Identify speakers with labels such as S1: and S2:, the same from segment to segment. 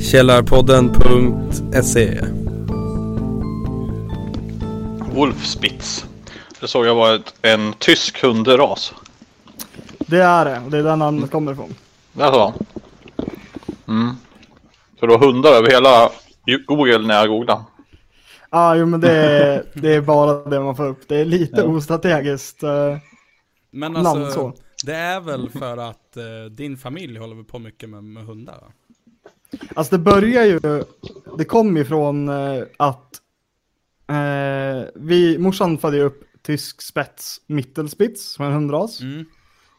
S1: Källarpodden.se
S2: Wolfspitz. Det såg jag var ett, en tysk hundras.
S3: Det är det, det är där namnet kommer ifrån.
S2: Alltså. Mm. Så du har hundar över hela Google när jag googlar.
S3: Ja, ah, jo men det är, det är bara det man får upp. Det är lite
S2: Ja.
S3: ostrategiskt eh,
S4: Men
S3: namn
S4: alltså,
S3: så.
S4: Det är väl för att eh, din familj håller väl på mycket med, med hundar? Va?
S3: Alltså det börjar ju, det kom ju från eh, att eh, vi, morsan födde upp tysk spets mittelspitz som är en hundras.
S4: Mm.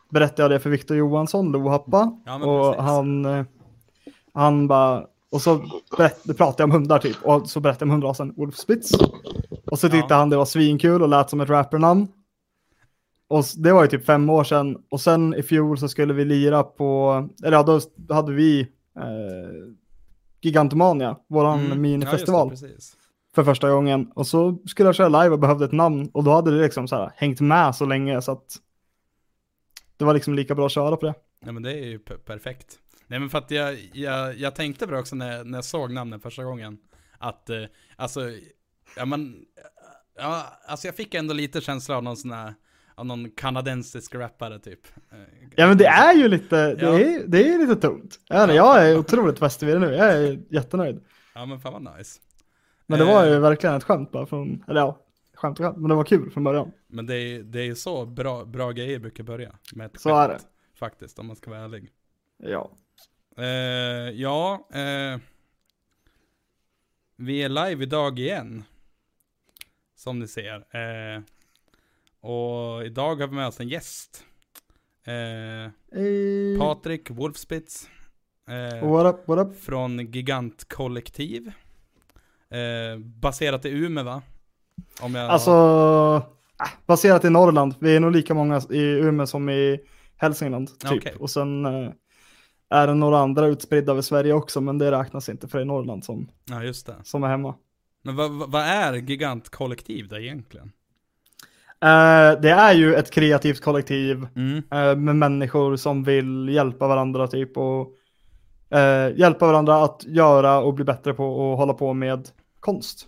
S3: Berättade jag det för Viktor Johansson, Lohappa.
S4: Ja,
S3: och
S4: precis.
S3: han, eh, han bara, och så berätt, pratade jag om hundar typ. Och så berättade jag om hundrasen Wolfspitz. Och så tyckte
S4: Ja.
S3: han det var svinkul och lät som ett rappernamn. Och det var ju typ fem år sedan. Och sen i fjol så skulle vi lira på, eller ja, då hade vi eh, Gigantomania, våran
S4: Mm.
S3: minifestival
S4: Ja, det,
S3: för första gången. Och så skulle jag köra live och behövde ett namn. Och då hade det liksom så här hängt med så länge så att det var liksom lika bra att köra på det.
S4: Ja men det är ju per- perfekt. Nej men för att jag, jag, jag tänkte på det också när, när jag såg namnet första gången. Att, eh, alltså, ja men, ja, alltså jag fick ändå lite känsla av någon sån här, av någon kanadensisk rappare typ. Eh,
S3: Ja men det är ju lite, det,
S4: Ja.
S3: är, det är lite tungt. Jag, jag är otroligt fäst vid det nu, jag är jättenöjd.
S4: Ja men fan vad nice.
S3: Men det var ju
S4: Eh,
S3: verkligen ett skämt bara från, eller ja, skämt och skämt, men det var kul från början.
S4: Men det är, det är ju så bra, bra grejer brukar börja. Med ett
S3: Så
S4: skämt,
S3: är det.
S4: Faktiskt, om man ska vara ärlig.
S3: Ja.
S4: Eh, ja, eh, vi är live idag igen. Som ni ser. Eh, och idag har vi med oss en gäst. Eh,
S3: Eh,
S4: Patrik Wolfspitz. Eh,
S3: what up, what up?
S4: från Gigantkollektiv. Eh, baserat i Umeå va? Om jag...
S3: Alltså, äh, baserat i Norrland, vi är nog lika många i Umeå som i Hälsingland typ.
S4: Okej.
S3: Och sen eh, är det några andra utspridda över Sverige också, men det räknas inte för det är Norrland som,
S4: Ja just det.
S3: som är hemma.
S4: Men vad, vad, vad är Gigantkollektiv då egentligen?
S3: Eh, det är ju ett kreativt kollektiv
S4: Mm.
S3: eh, med människor som vill hjälpa varandra typ och eh, hjälpa varandra att göra och bli bättre på och hålla på med konst.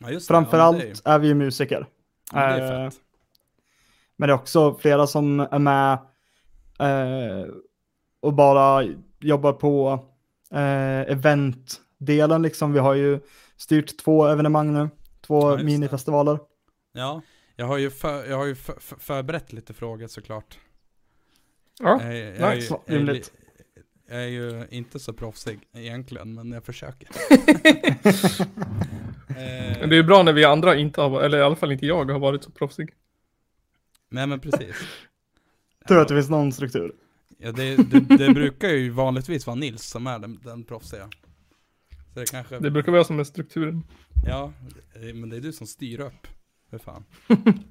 S4: Ja. Ja,
S3: Framförallt
S4: det är-
S3: är vi ju musiker.
S4: Ja, men det.
S3: Men det är också flera som är med och bara jobbar på eventdelen liksom. Vi har ju styrt två evenemang nu, två
S4: Ja,
S3: minifestivaler.
S4: Ja, jag har ju, för, jag har ju för, för, förberett lite frågor såklart.
S5: Ja,
S4: jag, jag, är ju- jag, är jag är ju inte så proffsig egentligen, men jag försöker. eh,
S5: men det är ju bra när vi andra inte har, eller i alla fall inte jag, har varit så proffsig.
S4: Nej men precis.
S3: Tur att det finns någon struktur.
S4: Ja, det, det, det brukar ju vanligtvis vara Nils som är den, den proffsiga. Så det kanske,
S5: Det brukar vara som är strukturen.
S4: ja, eh, men det är du som styr upp. För fan.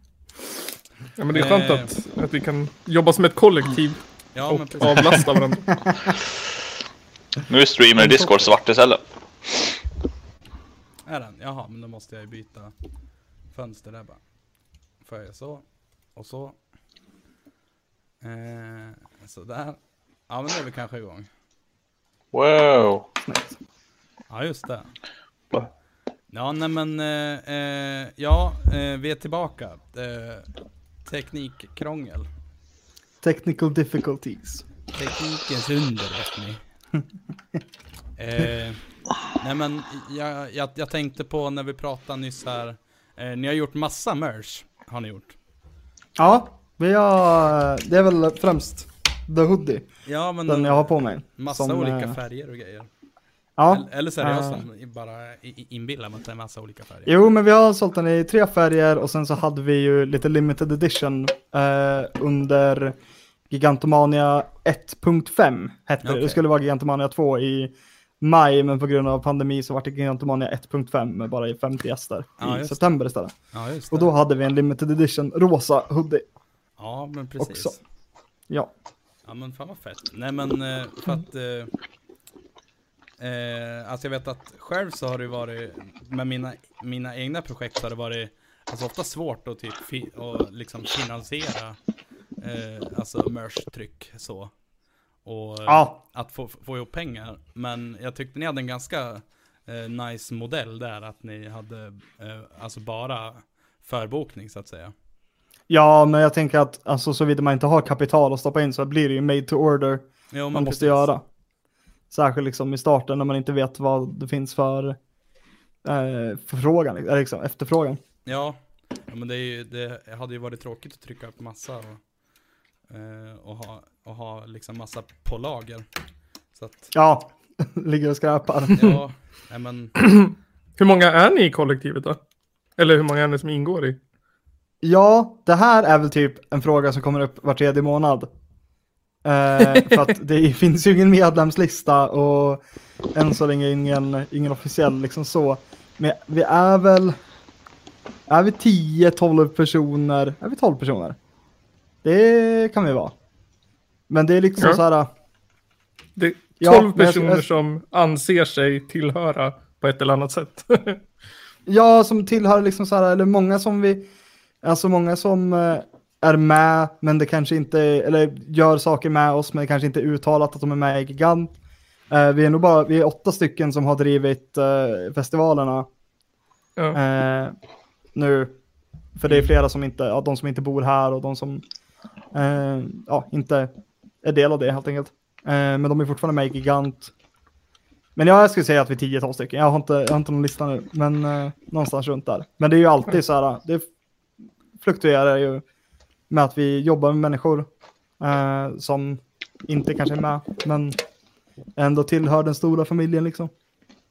S5: Ja men det är skönt
S4: Eh.
S5: att, att vi kan jobba som ett kollektiv
S4: Ja men
S5: och
S4: precis.
S5: avlasta varandra.
S2: Nu streamar i Discord svart istället.
S4: Är den? Jaha, men då måste jag ju byta fönster där bara. Får jag så, och så. Eh, sådär. Ja men nu är vi kanske igång.
S2: Wow.
S4: Ja just det. Ja nej men, eh, eh, ja eh, vi är tillbaka. Eh, teknikkrångel.
S3: Technical difficulties.
S4: Teknikens under vet ni. eh, nej men jag, jag, jag tänkte på när vi pratade nyss här. Eh, ni har gjort massa merch. Har ni gjort.
S3: Ja, vi har, det är väl främst The Hoodie,
S4: Ja men
S3: den jag har på mig.
S4: massa
S3: som,
S4: olika
S3: eh,
S4: färger och grejer.
S3: Ja,
S4: Eller, så är det jag som bara inbillar mig att det är massa olika färger.
S3: Jo, men vi har sålt den i tre färger och sen så hade vi ju lite limited edition eh, under Gigantomania 1.5 hette det.
S4: Okej.
S3: Det skulle vara Gigantomania 2 i maj, men på grund av pandemi så var det Gigantomania 1.5 med bara i 50 gäster
S4: Ja,
S3: i
S4: det.
S3: september istället.
S4: Ja just det.
S3: Och då hade vi en limited edition rosa hoodie.
S4: Ja men precis.
S3: också. Ja,
S4: Ja men fan vad fett. Nej men eh, för att eh, eh, Alltså jag vet att själv så har det varit Med mina, mina egna projekt så har det varit Alltså ofta svårt att typ fi, och liksom finansiera eh, alltså merch-tryck så. Och
S3: Ja,
S4: att få, få ihop pengar. Men jag tyckte ni hade en ganska eh, nice modell där, att ni hade eh, alltså bara förbokning så att säga.
S3: ja, men jag tänker att alltså, såvida man inte har kapital att stoppa in så blir det ju made to order
S4: Jo,
S3: man måste
S4: precis.
S3: göra. Särskilt liksom i starten när man inte vet vad det finns för eh, förfrågan, eller liksom efterfrågan.
S4: Ja, ja men det, är ju, det hade ju varit tråkigt att trycka upp massa och, eh, och, ha, och ha liksom massa på lager. Så att,
S3: Ja, ligger och skräpar.
S4: ja, nej men,
S5: Hur många är ni i kollektivet då? Eller hur många är ni som ingår i?
S3: Ja, det här är väl typ en fråga som kommer upp var tredje månad. Eh, för att det finns ju ingen medlemslista och än så länge ingen, ingen officiell liksom så. Men vi är väl, är vi 10-12 personer? Är vi 12 personer? Det kan vi vara. Men det är liksom
S5: Ja.
S3: så här,
S5: Det är
S3: Ja,
S5: 12
S3: men jag-
S5: personer
S3: jag-
S5: som anser sig tillhöra på ett eller annat sätt.
S3: Ja, som tillhör liksom så här, eller många som vi, alltså många som eh, är med, men det kanske inte, eller gör saker med oss, men det kanske inte är uttalat att de är med i Gigant. Eh, vi är nog bara, vi är åtta stycken som har drivit eh, festivalerna
S5: ja.
S3: eh, nu. För det är flera som inte, ja, de som inte bor här och de som ja, inte är del av det helt enkelt. Men de är fortfarande med i Gigant. Men jag skulle säga att vi är 10-12 stycken. Jag har inte, jag har inte någon lista nu, men någonstans runt där. Men det är ju alltid så här, det fluktuerar ju med att vi jobbar med människor eh, som inte kanske är med, men ändå tillhör den stora familjen liksom.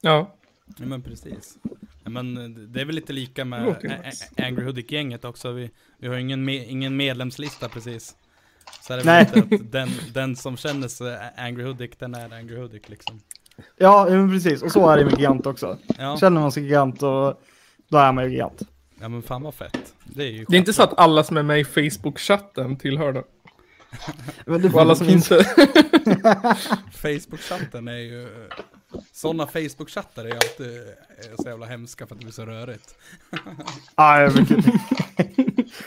S5: ja.
S4: ja, men precis. Ja, men eh, det är väl lite lika med
S5: nice.
S4: A- Angry Hoodic-gänget också. Vi, vi har ingen, me, ingen medlemslista precis. Så är det
S3: Nej.
S4: att den, den som känner sig Angry Hoodic, den är Angry Hoodic liksom.
S3: Ja, men precis. Och så är det med Gigant också.
S4: Ja,
S3: Känner man sig gigant och då är man ju gigant.
S4: Ja men fan vad fett. Det är ju
S5: Det är inte så att alla som är med i Facebook-chatten tillhör det.
S3: Men det
S5: Och alla som inte...
S4: Facebook-chatten är ju... Sådana Facebook-chattar är ju alltid så jävla hemska för att det blir så rörigt.
S3: Ja, vet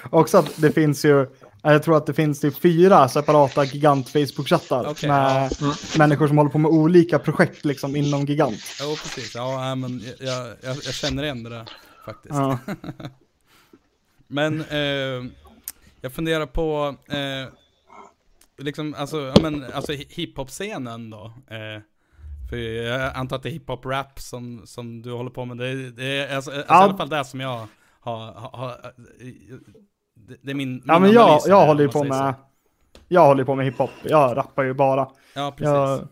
S3: Också att det finns ju, jag tror att det finns typ fyra separata gigant Facebook-chattar
S4: Okej,
S3: med människor som håller på med olika projekt liksom inom gigant.
S4: Ja, precis. Ja, men jag, jag, jag känner igen det där faktiskt.
S3: Ja.
S4: Men eh, jag funderar på, eh, liksom, alltså, ja, men, alltså hi- hiphop-scenen då. Eh, för jag antar att det är hiphop-rap som, som du håller på med. Det, det är alltså, alltså, i alla fall det som jag har, har, har det, det är min, min
S3: Ja, men jag, jag
S4: det,
S3: håller ju på med,
S4: så.
S3: jag håller på med hiphop. Jag rappar ju bara.
S4: Ja, precis.
S3: Jag,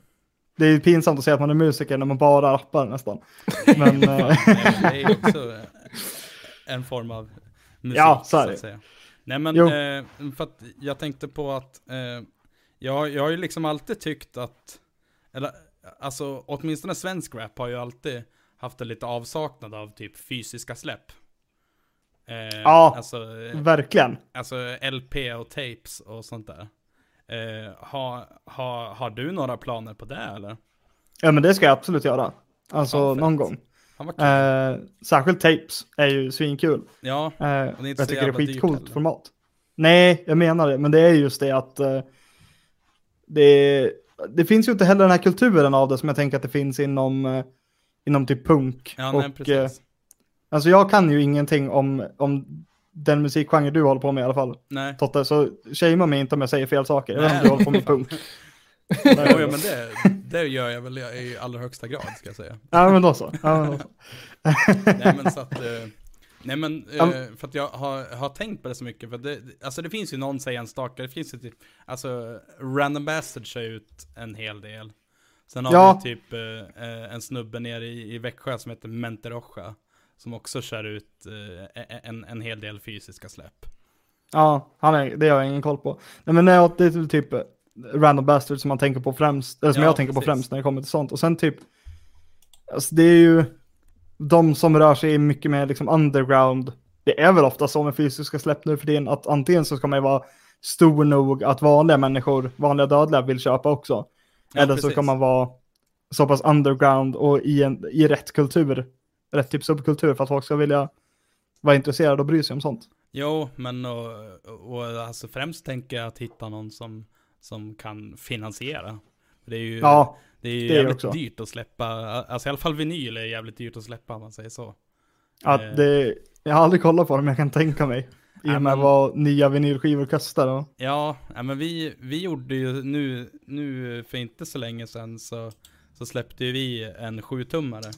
S3: det är ju pinsamt att säga att man är musiker när man bara rappar nästan. Men, eh,
S4: men det är också eh, en form av musik,
S3: Ja, så är det.
S4: att säga. Nej men, eh, för att jag tänkte på att eh, jag, jag har ju liksom alltid tyckt att, eller alltså åtminstone svensk rap har ju alltid haft en lite avsaknad av typ fysiska släpp. Eh,
S3: Ja.
S4: Alltså, eh,
S3: verkligen.
S4: alltså LP och tapes och sånt där. Eh, har, har, har du några planer på det eller?
S3: Ja, men det ska jag absolut göra. Alltså
S4: fett.
S3: någon gång. Eh, särskilt tapes är ju svinkul.
S4: ja,
S3: Eh,
S4: är inte
S3: jag tycker det är skitcoolt format. Nej, jag menar det, men det är just det att eh, det, det finns ju inte heller den här kulturen av det som jag tänker att det finns inom, eh, inom typ punk.
S4: ja nej
S3: och, eh,
S4: precis.
S3: alltså jag kan ju ingenting om, om den musikgenre du håller på med i alla fall.
S4: Nej.
S3: Totte, så shamea mig inte om jag säger fel saker. Jag vet inte om du håller på med punk.
S4: Ja, men det, det gör jag väl i allra högsta grad, ska jag säga.
S3: Ja, men då så. Ja, men då så.
S4: Nej men så att, eh, nej men, eh,
S3: Ja.
S4: för att jag har, har tänkt på det så mycket, för det, alltså det finns ju någon säger enstaka, det finns ju typ, alltså Random Bastard kör ut en hel del. Sen har
S3: Ja.
S4: vi typ eh, en snubbe nere i, i Växjö som heter Mente Rocha, som också kör ut eh, en, en hel del fysiska släpp.
S3: Ja, han är, det har jag ingen koll på. Nej, men nej, det är typ Random Bastard som man tänker på främst, eller som
S4: Ja,
S3: jag tänker på
S4: precis.
S3: främst när det kommer till sånt. Och sen typ, alltså det är ju de som rör sig mycket mer liksom underground. Det är väl ofta så med fysiska släpp nu för tiden att antingen så ska man ju vara stor nog att vanliga människor, vanliga dödliga vill köpa också.
S4: Ja,
S3: eller så
S4: precis.
S3: ska man vara så pass underground och i, en, i rätt kultur, rätt typ subkultur för att folk ska vilja vara intresserade och bry sig om sånt.
S4: Jo, men och, och alltså främst tänker jag att hitta någon som, som kan finansiera. Det är ju,
S3: Ja,
S4: det är ju
S3: det är
S4: jävligt
S3: också.
S4: dyrt att släppa, alltså i alla fall vinyl är jävligt dyrt att släppa om man säger så.
S3: att
S4: Eh.
S3: det, jag har aldrig kollat på det men jag kan tänka mig. I
S4: Ja,
S3: och med vad nya vinylskivor kostar. Och,
S4: Ja, ja men vi, vi gjorde ju nu, nu för inte så länge sedan så, så släppte ju vi en 7-tummare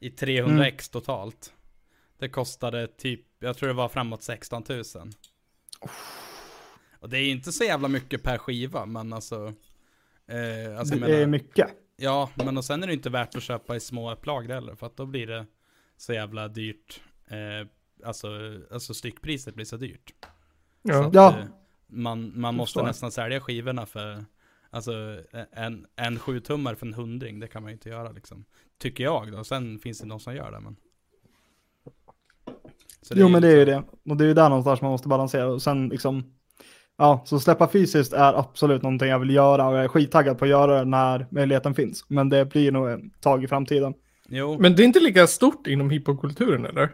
S4: i 300x totalt. Det kostade typ, jag tror det var framåt 16 000. Och det är inte så jävla mycket per skiva, men alltså... Eh, alltså
S3: det är
S4: menar,
S3: mycket.
S4: ja, men och sen är det inte värt att köpa i små upplagor heller, för att då blir det så jävla dyrt. Eh, alltså, alltså styckpriset blir så dyrt. Så
S5: Ja.
S4: att,
S3: Ja.
S4: eh, man, man måste
S3: förstår.
S4: nästan sälja skivorna för, alltså en, en 7-tummare för en hundring, det kan man ju inte göra liksom. Tycker jag då, sen finns det någon som gör det men. Så
S3: Jo men det är ju
S4: liksom-
S3: det. Och det är ju där någonstans man måste balansera. Och sen liksom, ja, så släppa fysiskt är absolut någonting jag vill göra. Och jag är skittaggad på att göra det när möjligheten finns. Men det blir nog ett tag i framtiden.
S4: Jo,
S5: Men det är inte lika stort inom hiphopkulturen eller?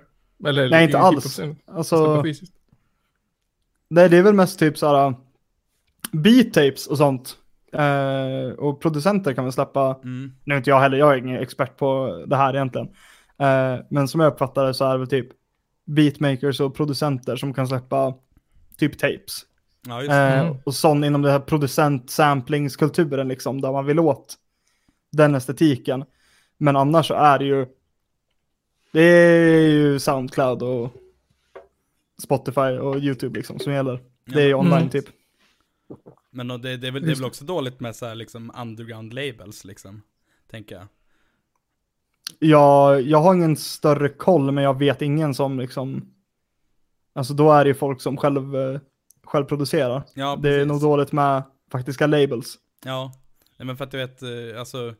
S5: eller
S3: Nej, inte alls. Alltså,
S5: Släppa fysiskt.
S3: det, det är väl mest typ såhär beat-tapes och sånt. Eh, och producenter kan väl släppa,
S4: mm,
S3: nu är inte jag heller, jag är ingen expert på det här egentligen. Eh, men som jag uppfattar det så är det väl typ beatmakers och producenter som kan släppa typ tapes.
S4: Ja just det.
S3: Eh. Och sån inom det här producent-samplingskulturen liksom, där man vill åt den estetiken. Men annars så är det ju, det är ju Soundcloud och Spotify och YouTube liksom som gäller. Det är ju
S4: Ja,
S3: online
S5: Mm.
S3: typ.
S4: Men och det, det, är väl, det är väl också dåligt med så här liksom underground labels liksom, tänker jag.
S3: Jag, jag har ingen större koll, men jag vet ingen som liksom, alltså då är det ju folk som själv, eh, själv producerar.
S4: Ja,
S3: det är nog dåligt med faktiska labels.
S4: Ja, nej, men för att du vet, eh, alltså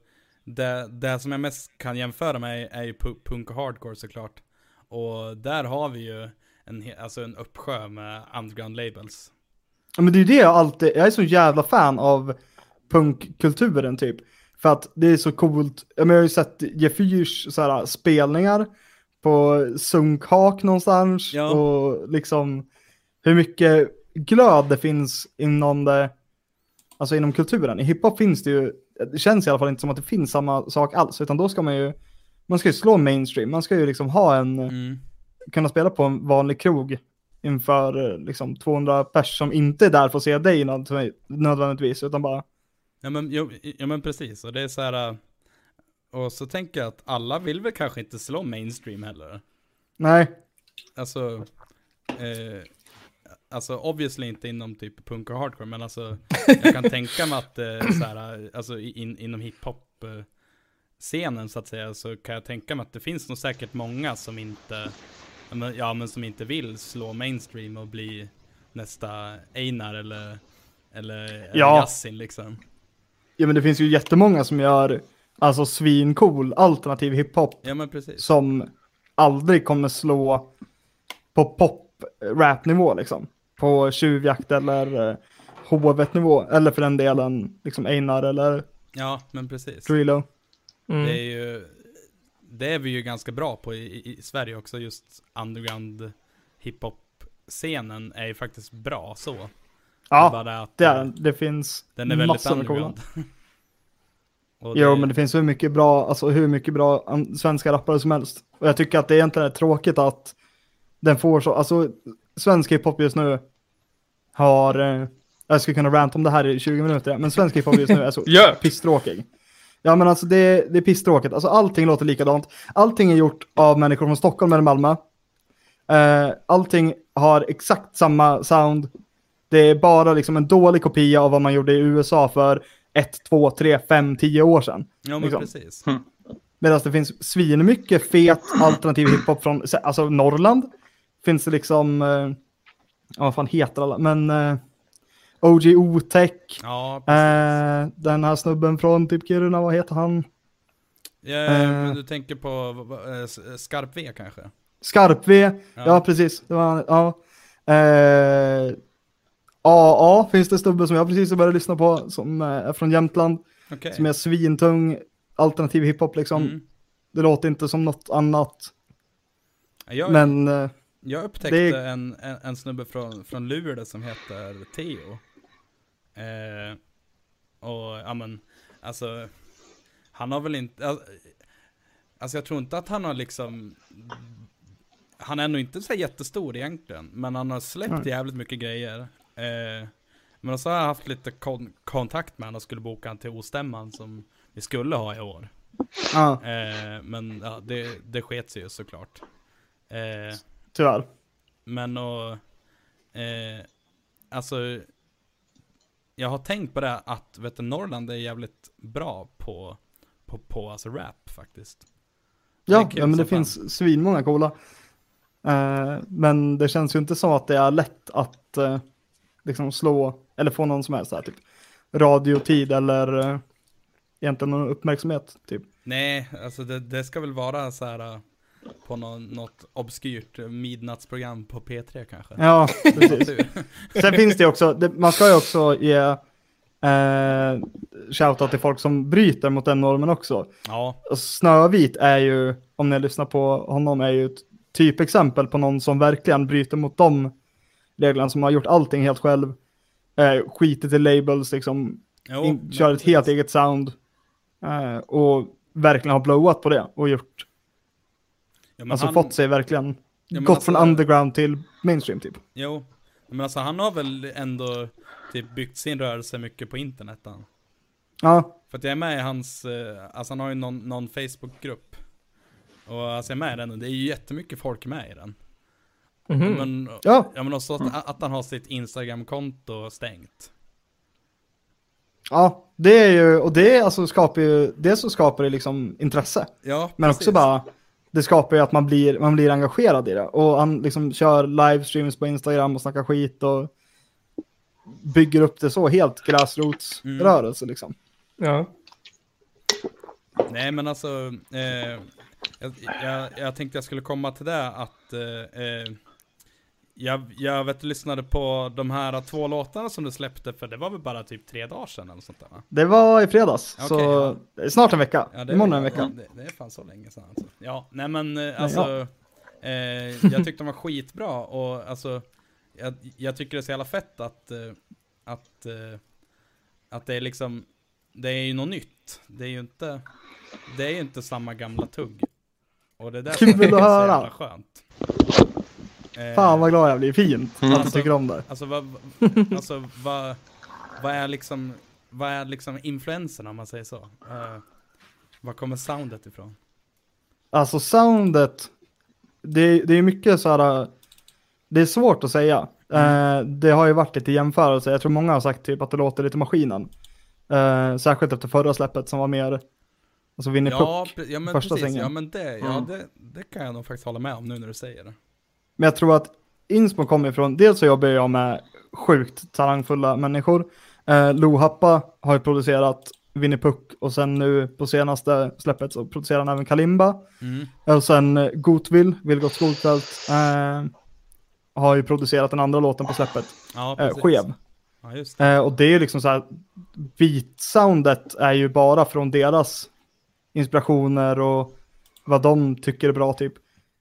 S4: det, det som jag mest kan jämföra med är ju pu- punk och hardcore såklart. Och där har vi ju en, alltså en uppsjö med underground labels.
S3: Ja, men det är ju det jag alltid, jag är så jävla fan av punkkulturen typ. För att det är så coolt, ja, men jag har ju sett Gefyrs så här, spelningar på Sunkhak någonstans.
S4: Ja.
S3: Och liksom hur mycket glöd det finns inom det, alltså inom kulturen. I hiphop finns det ju, det känns i alla fall inte som att det finns samma sak alls, utan då ska man ju, man ska ju slå mainstream, man ska ju liksom ha en,
S4: Mm.
S3: kunna spela på en vanlig krog inför liksom 200 pers som inte är där för att se dig nöd- nödvändigtvis, utan bara,
S4: Ja men, jo, ja men precis, och det är så här. äh, Och så tänker jag att alla vill väl kanske inte slå mainstream heller.
S3: nej,
S4: Alltså, eh, alltså obviously inte inom typ punk och hardcore, men alltså jag kan tänka mig att eh, så här, alltså in, inom hiphop eh, scenen så att säga, så kan jag tänka mig att det finns nog säkert många som inte, ja, men- som inte vill slå mainstream och bli nästa Einar eller, eller,
S3: Ja.
S4: Liksom.
S3: ja men det finns ju jättemånga som gör, alltså svincool alternativ hiphop
S4: Ja men precis.
S3: som aldrig kommer slå på pop-rap-nivå liksom. På tjuvjakt eller eh, hovet-nivå, eller för den delen liksom Einar eller
S4: Ja men precis.
S3: Drillo.
S5: Mm.
S4: Det är ju, det är vi ju ganska bra på i, i, Sverige också, just underground hiphop-scenen är ju faktiskt bra så. Det är
S3: Ja,
S4: bara att
S3: det är den. Det finns
S4: den är väldigt underground. Och
S3: Jo, men det finns hur mycket bra, alltså hur mycket bra svenska rappare som helst. Och jag tycker att det egentligen är tråkigt att den får så, alltså svensk hiphop just nu har, eh, jag skulle kunna ranta om det här i 20 minuter, men svensk hiphop just nu är så
S5: Gör.
S3: pisstråkig. Ja men alltså det, det är pisstråkigt, alltså allting låter likadant. Allting är gjort av människor från Stockholm eller Malmö. Eh, allting har exakt samma sound. Det är bara liksom en dålig kopia av vad man gjorde i USA för ett, två, tre, fem, tio år sedan.
S4: Ja men
S3: liksom.
S4: precis.
S3: Medan det finns svinmycket fet alternativ hiphop från alltså Norrland. Finns det liksom, eh, ja vad fan heter alla, men eh, OG Otech,
S4: Ja,
S3: eh, den här snubben från typ Kiruna, vad heter han?
S4: ja,
S3: eh,
S4: du tänker på eh, s- Skarp V kanske?
S3: Skarp-V, ja. precis, det var ja. Eh, AA finns det snubbe som jag precis börjat lyssna på, som eh, är från Jämtland,
S4: Okej.
S3: som är svintung alternativ hiphop liksom.
S4: Mm.
S3: Det låter inte som något annat.
S4: Jag,
S3: Men eh,
S4: Jag upptäckte
S3: Det-
S4: en, en, en snubbe från, från Luleå som heter Theo. Eh, och ja men, alltså, han har väl inte, al- alltså jag tror inte att han har liksom, han är nog inte så jättestor egentligen, men han har släppt
S3: Nej.
S4: jävligt mycket grejer. Eh, men så har jag haft lite kon- kontakt med honom och skulle boka han till ostämman som vi skulle ha i år.
S3: Ja,
S4: Eh, men ja, det, det sket sig ju såklart. Eh,
S3: tyvärr.
S4: men och, eh, alltså, jag har tänkt på det att, vet du, Norrland är jävligt bra på, på, på alltså rap faktiskt. Är
S3: Ja, ja men det
S4: fan.
S3: finns svinmånga coola. Eh, men det känns ju inte som att det är lätt att eh, liksom slå, eller få någon som helst så här, typ radiotid eller eh, egentligen någon uppmärksamhet. Typ.
S4: Nej, alltså det, det ska väl vara så här äh, på någon, något obskyrt midnattsprogram på P3 kanske.
S3: Ja, precis. Sen finns det också, det, man ska ju också ge eh, shoutout till folk som bryter mot den normen också.
S4: ja,
S3: Och Snövit är ju, om ni lyssnar på honom, är ju ett typexempel på någon som verkligen bryter mot de reglerna, som har gjort allting helt själv, eh, skitit i labels, liksom,
S4: jo,
S3: in, kör ett helt eget sound eh, och verkligen har blowat på det och gjort,
S4: Ja, men
S3: alltså
S4: han-
S3: fått sig verkligen,
S4: men
S3: gått
S4: alltså-
S3: från underground till mainstream typ.
S4: Jo, men alltså han har väl ändå typ byggt sin rörelse mycket på internet han.
S3: Ja,
S4: För att jag är med i hans, eh, alltså han har ju någon, någon Facebookgrupp. Och alltså jag är med i den och det är ju jättemycket folk med i den.
S5: Mhm.
S4: Men,
S3: ja,
S4: ja men också att, att han har sitt Instagram-konto stängt.
S3: ja, det är ju, och det alltså skapar ju, det så skapar det liksom intresse.
S4: Ja,
S3: Men
S4: precis.
S3: också bara, det skapar ju att man blir, man blir engagerad i det. Och han liksom kör livestreams på Instagram och snackar skit och bygger upp det så, helt gräsrotsrörelse liksom.
S5: Ja.
S4: Nej men alltså, eh, jag, jag, jag tänkte jag skulle komma till det att eh, eh, jag, jag vet, lyssnade på de här två låtarna som du släppte för det var väl bara typ tre dagar sedan eller sånt där va?
S3: Det var i fredags,
S4: Okej,
S3: så
S4: ja.
S3: snart en vecka.
S4: Ja,
S3: Imorgon en
S4: ja,
S3: vecka.
S4: Det, det är fan så länge sedan alltså. Ja, nej men eh, alltså, eh, jag tyckte de var skitbra och alltså, jag, jag tycker det är så jävla fett att, eh, att, eh, att det är liksom, det är ju något nytt. Det är ju inte, det är ju inte samma gamla tugg. Och det är där är så jävla skönt. Eh,
S3: Fan vad glad jag blir, fint att du
S4: Alltså-
S3: tycker om det.
S4: Alltså vad, alltså vad, vad är liksom, vad är liksom influenserna om man säger så? Eh, var kommer soundet ifrån?
S3: Alltså soundet, det, det är mycket så här, det är svårt att säga.
S4: Mm.
S3: Eh, det har ju varit lite jämförelse, jag tror många har sagt typ att det låter lite maskinen. Eh, särskilt efter förra släppet som var mer, alltså Winnie
S4: Ja,
S3: Puck.
S4: ja men
S3: första
S4: precis,
S3: sängen.
S4: ja men det, ja,
S3: Mm.
S4: det, det kan jag nog faktiskt hålla med om nu när du säger det.
S3: Men jag tror att inspo kommer ifrån, dels så jobbar jag med sjukt talangfulla människor. Eh, Lo Happa har ju producerat Winnie Puck och sen nu på senaste släppet så producerar han även Kalimba.
S4: Mm.
S3: Och sen eh, Gotvill, Vilgot Skolfält, eh, har ju producerat den andra låten på släppet,
S4: Ja,
S3: eh. Skev.
S4: Ja, det.
S3: Eh, och det är ju liksom så här, beat-soundet är ju bara från deras inspirationer och vad de tycker är bra typ.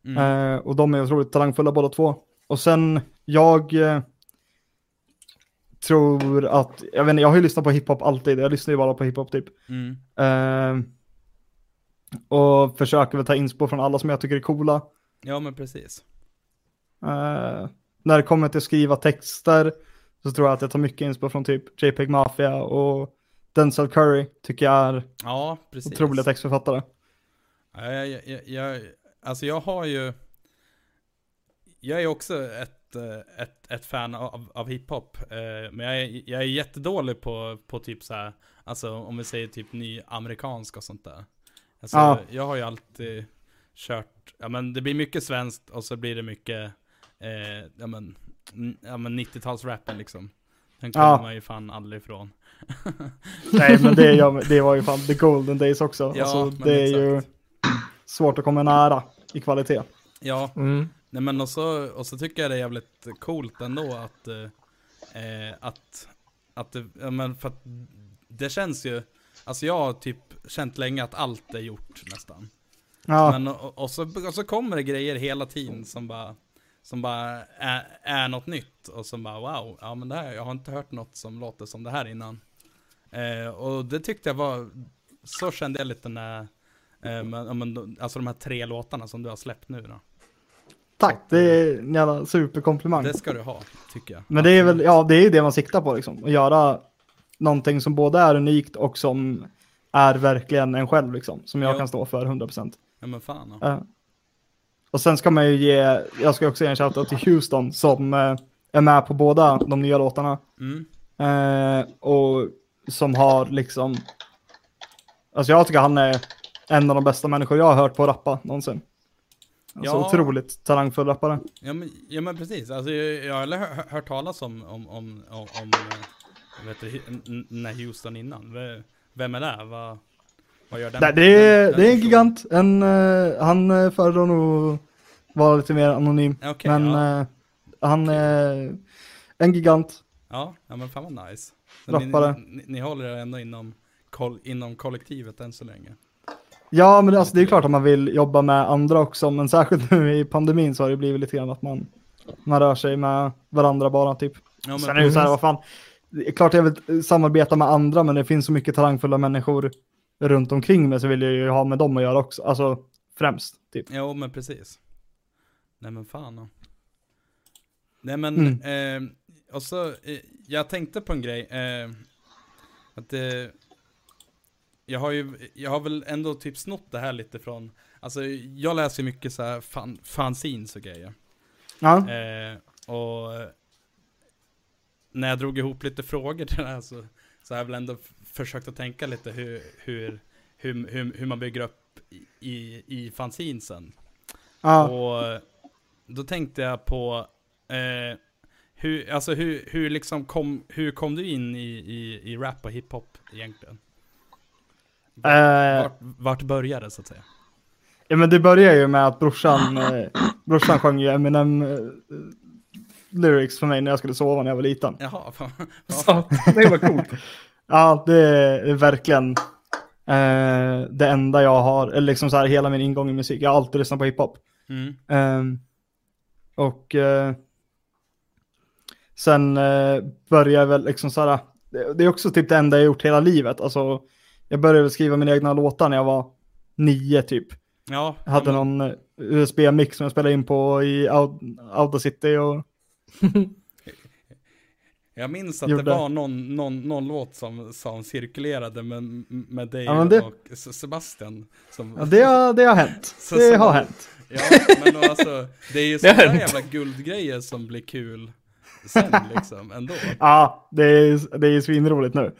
S4: Mm.
S3: Eh, och de är otroligt talangfulla båda två. Och sen, jag eh, tror att, jag vet inte, jag har ju lyssnat på hiphop alltid, jag lyssnar ju bara på hiphop typ.
S4: Mm.
S3: Eh, och försöker väl ta inspo från alla som jag tycker är coola.
S4: Ja, men precis.
S3: Eh, när det kommer till att skriva texter så tror jag att jag tar mycket inspo från typ JPEG Mafia och Denzel Curry tycker jag är
S4: Ja, precis.
S3: otroliga textförfattare.
S4: Ja, jag, jag, jag, jag, alltså jag har ju, jag är också ett, eh, ett, ett fan av, av hiphop. eh, Men jag är, jag är jättedålig på, på typ så här, alltså om vi säger typ ny amerikansk och sånt där. Alltså,
S3: Ja.
S4: jag har ju alltid kört, ja men det blir mycket svenskt och så blir det mycket, eh, ja men, ja men 90-talsrappen liksom. Den kommer
S3: Ja.
S4: man ju fan aldrig ifrån.
S3: Nej men det, det var ju fan the golden days också.
S4: Ja,
S3: alltså, det är ju
S4: exakt.
S3: svårt att komma nära i kvalitet.
S4: Ja,
S5: Mm.
S4: Nej men och så, och så tycker jag det är jävligt coolt ändå att, eh, eh, att, att det, ja men för att det känns ju, alltså jag har typ känt länge att allt är gjort nästan.
S3: Ja,
S4: Men och, och, så, och så kommer det grejer hela tiden som bara, som bara är, är något nytt och som bara wow, ja men det här, jag har inte hört något som låter som det här innan. Eh, och det tyckte jag var, så kände jag lite när, men, ja, men, alltså de här tre låtarna som du har släppt nu då.
S3: Tack, det är en jävla superkomplimang.
S4: Det ska du ha, tycker jag.
S3: Men det är väl, ja det är ju det man siktar på liksom. Att göra någonting som både är unikt och som är verkligen en själv liksom. Som jag
S4: Ja.
S3: kan stå för 100%.
S4: Ja men fan. Ja.
S3: Eh, och sen ska man ju ge, jag ska också ge en shoutout till Houston som eh, är med på båda de nya låtarna.
S4: Mm.
S3: Eh, och som har liksom, alltså jag tycker han är en av de bästa människor jag har hört på rappa någonsin. Alltså
S4: Ja.
S3: otroligt talangfull rappare.
S4: Ja men, ja men precis, alltså, jag, jag har aldrig hör, hört talas om, om, om, om, om eh, vet du, Hu- n- n- Houston innan. Vem är det? Vad, vad gör den?
S3: Nej, det, är,
S4: den- den
S3: det är en gigant. En, eh, han uh, föredrar nog vara lite mer anonym.
S4: Okej,
S3: men
S4: ja.
S3: eh, han är en gigant.
S4: ja. Ja men fan vad nice.
S3: Rappare.
S4: Ni, ni, ni håller er ändå inom, inom kollektivet än så länge.
S3: Ja, men det, alltså, det är klart att man vill jobba med andra också, men särskilt nu i pandemin så har det blivit lite grann att man, man rör sig med varandra bara typ.
S4: Ja, men,
S3: Sen är det så här, vad fan, det är klart jag vill samarbeta med andra, men det finns så mycket talangfulla människor runt omkring mig så vill jag ju ha med dem att göra också, alltså främst. Typ.
S4: Jo men precis. Nej men fan. Nej men,
S3: Mm.
S4: eh, och så, eh, jag tänkte på en grej. Eh, att det, jag har ju, jag har väl ändå typ snott det här lite från, alltså jag läser mycket så här fan, fanzines och grejer.
S3: Ja,
S4: Eh, och när jag drog ihop lite frågor till det här så, så har jag väl ändå försökt att tänka lite hur, hur, hur, hur, hur man bygger upp i, i, fanzinesen.
S3: ja.
S4: Och då tänkte jag på eh, hur, alltså hur, hur liksom kom, hur kom du in i, i, i rap och hiphop egentligen?
S3: Eh,
S4: Vart, vart började det så att säga?
S3: ja, men det börjar ju med att brorsan, eh, brorsan sjöng ju Eminem eh, lyrics för mig när jag skulle sova när jag var liten.
S4: Jaha, fan,
S5: Så, det var coolt.
S3: Ja, det är verkligen eh, det enda jag har, eller liksom så här hela min ingång i musik. Jag har alltid lyssnat på hiphop.
S4: mm,
S3: Ehm, och eh, sen eh, började jag väl liksom så här, det, det är också typ det enda jag gjort hela livet. Alltså, jag började skriva mina egna låtar när jag var nio typ.
S4: ja,
S3: Jag hade
S4: men-
S3: någon eh, USB-mix som jag spelade in på i Aud- Audacity och
S4: Jag minns att
S3: Gjorde.
S4: det var någon, någon, någon låt som, som cirkulerade med, med dig
S3: Ja, det-
S4: och Sebastian. Som,
S3: ja, det, har, det har hänt.
S4: Så-
S3: det
S4: som-
S3: har hänt.
S4: Ja, men då alltså, det är ju sådana jävla guldgrejer som blir kul sen liksom, ändå.
S3: Ja, det är, det är svinroligt nu.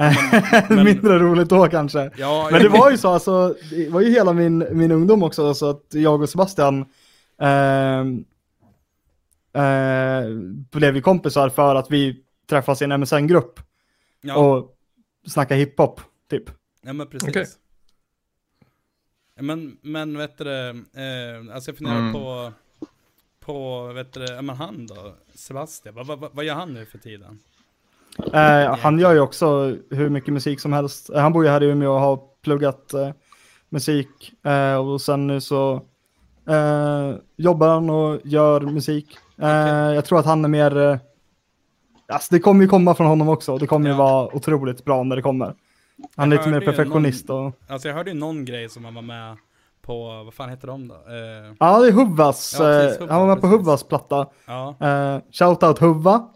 S4: men-
S3: Mindre roligt då kanske.
S4: Ja,
S3: Men det var ju så, alltså, det var ju hela min, min ungdom också, så att jag och Sebastian ehm, eh, blev ju kompisar för att vi träffas i en MSN-grupp
S4: ja,
S3: och snackade hiphop, typ.
S4: ja, men precis.
S5: Okej.
S4: Men, men vet du eh, alltså jag funderar
S2: Mm.
S4: på, på, vet du men han då, Sebastian, vad, vad, vad gör han nu för tiden?
S3: Eh, han gör ju också hur mycket musik som helst. Eh, han bor ju här i Umeå och har pluggat eh, musik. Eh, och sen nu så eh, jobbar han och gör musik.
S4: Okej.
S3: Jag tror att han är mer... Alltså det kommer ju komma från honom också. Det kommer ju
S4: Ja.
S3: vara otroligt bra när det kommer. Han är lite mer
S4: ju
S3: perfektionist. Och,
S4: Alltså jag hörde ju någon grej som han var med på, vad fan heter de då? Eh,
S3: ja, det är Huvvas.
S4: Ja, precis, Huvva,
S3: han var med på
S4: precis.
S3: Huvvas platta.
S4: ja,
S3: Eh, Shoutout Huvva,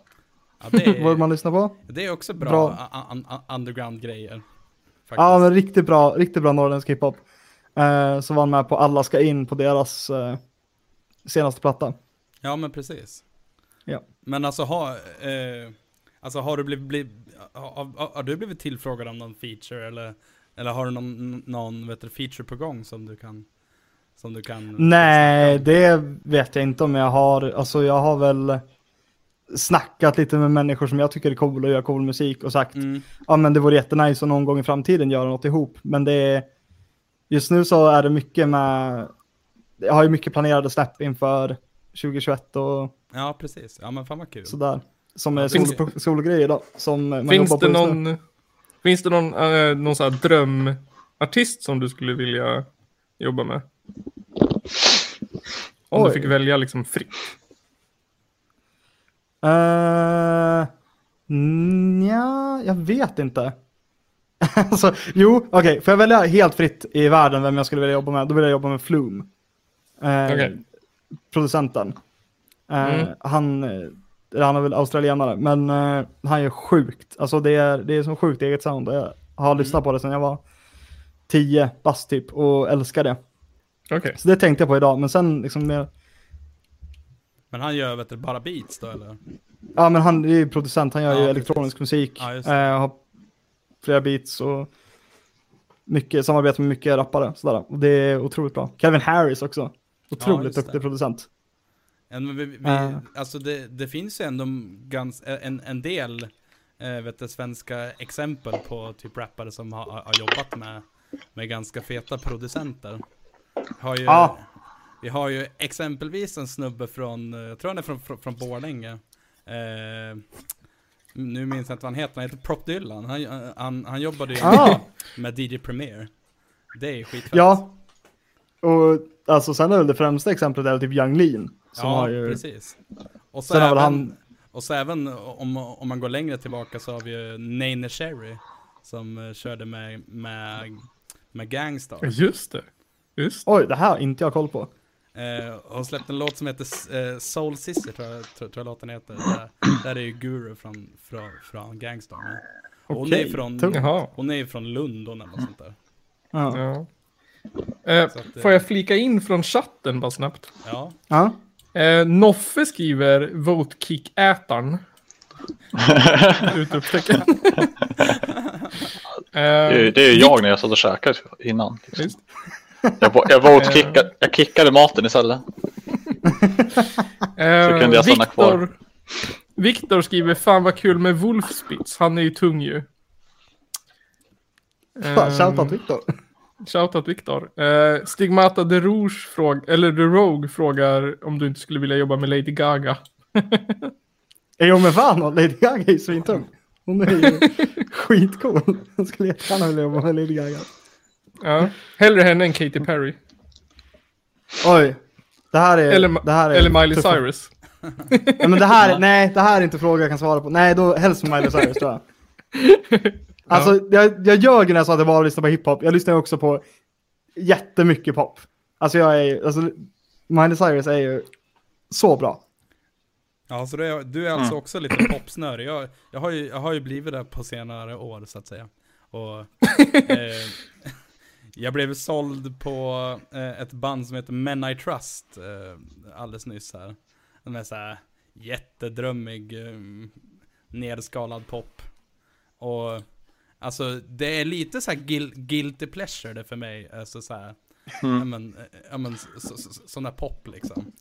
S4: ja det,
S3: vad
S4: är,
S3: man lyssnar på.
S4: det är också bra,
S3: Bra.
S4: underground-grejer.
S3: Ja, men riktigt bra, riktigt bra norrländsk hiphop. Eh, så var han med på Alla ska in på deras eh, senaste platta.
S4: Ja men precis.
S3: Ja.
S4: Men alltså har, eh, alltså har du blivit, blivit har, har, har du blivit tillfrågad om någon feature eller, eller har du någon, någon vet du, feature på gång som du kan, som du kan?
S3: Nej, det vet jag inte om jag har. Alltså jag har väl snackat lite med människor som jag tycker är coola och gör cool musik och sagt
S4: Mm,
S3: ja men det vore jättenice att någon gång i framtiden göra något ihop. Men det är just nu så är det mycket med jag har ju mycket planerade släpp inför 2021 och
S4: ja precis, ja men fan vad kul.
S3: sådär. Som är
S5: Finns-
S3: sol, solgrejer då. Som man
S5: Finns
S3: jobbar
S5: det
S3: på nu.
S5: någon, finns det någon, eh, någon sån här drömartist som du skulle vilja jobba med? Om
S3: Oj.
S5: du fick välja liksom fritt.
S3: Uh, ja, jag vet inte. alltså, jo, okej, får jag välja helt fritt i världen vem jag skulle vilja jobba med, då vill jag jobba med Flume. Eh,
S5: Okej.
S3: Producenten. Eh,
S5: Mm.
S3: Han, eh, han är väl australienare, men eh, han är sjukt. Alltså det är, det är så sjukt eget sound. Jag har lyssnat på det sedan jag var 10 bast typ och älskar det.
S5: Okej.
S3: Så det tänkte jag på idag, men sen liksom mer,
S4: Men han gör vet du, bara beats då eller?
S3: Ja men han är ju producent, han gör
S4: Ja,
S3: ju elektronisk musik.
S4: Ja,
S3: eh, har flera beats och mycket samarbete med mycket rappare. Sådär. Och det är otroligt bra. Calvin Harris också. Otroligt
S4: just
S3: duktig producent.
S4: En, vi, vi,
S3: Eh.
S4: Alltså det, det finns ju ändå gans, en, en del eh, vet du, svenska exempel på typ rappare som har, har jobbat med, med ganska feta producenter. Har ju,
S3: Ja.
S4: Vi har ju exempelvis en snubbe från, eh, jag tror han är från, från, från Borlänge. Eh, nu minns jag inte vad han heter, han heter Prop Dylan. Han, han, han jobbade ju
S3: Ah.
S4: med DJ Premier. Det är skitfett.
S3: Ja. Och alltså sen är väl det främsta exemplet är typ Young Lean. Som
S4: ja,
S3: har ju...
S4: precis. Och så
S3: Sen har
S4: även,
S3: han-
S4: och så även om, om man går längre tillbaka så har vi ju Nene Cherry som eh, körde med, med, med Gangstar.
S5: Just det. Just
S3: Oj, det här har inte jag koll på.
S4: Eh, hon släppte en låt som heter eh, Soul Sister tror jag, tror, tror jag låten heter. Där, där är ju Guru från, från, från Gangstar. Och Hon är från, hon är ju från London eller något sånt där.
S3: Ja.
S5: Ja. Eh,
S4: att, eh,
S5: får jag flika in från chatten bara snabbt?
S4: Ja,
S3: Ja.
S5: Eh, Noffe skriver Vote Kick-ätaren. Utropstecken.
S2: Det är,
S5: eh,
S2: det är ju jag när jag satt och käkade innan. Liksom. Jag, var- jag, var åt kicka, jag kickade maten istället.
S5: eh,
S2: Så kunde jag stanna kvar.
S5: Viktor, skriver Fan vad kul med Wolfspitz. Han är ju tung ju.
S3: Fan,
S5: Eh,
S3: Shoutout Viktor.
S5: Shoutout Viktor. Eh, Stigmata de Rouge fråg, eller The Rogue frågar om du inte skulle vilja jobba med Lady Gaga.
S3: Jo men fan, Lady Gaga är ju svintung. Hon är ju skitcool. Jag skulle jättegärna vilja jobba med Lady Gaga.
S5: Ja. Hellre henne än Katy Perry.
S3: Oj. Det här är...
S5: Eller,
S3: det här är
S5: eller Miley
S3: tuffa-
S5: Cyrus.
S3: Ja, men det här, nej, det här är inte fråga jag kan svara på. Nej, då helst med Miley Cyrus tror jag. Alltså, jag, jag ljög när jag sa att jag bara lyssnar på hiphop. Jag lyssnar också på jättemycket pop. Alltså jag är, alltså, Miley Cyrus är ju så bra.
S4: ja så du är, du är alltså också lite popsnörig. Jag, jag, har ju, jag har ju blivit det på senare år så att säga. Och eh, jag blev såld på eh, ett band som heter Men I Trust eh, alldeles nyss här. De är så här jättedrömmig, eh, nedskalad pop. Och alltså det är lite så här guil, guilty pleasure det för mig. Alltså så här, ja men, eh, ja men så, så, så, sån där pop liksom.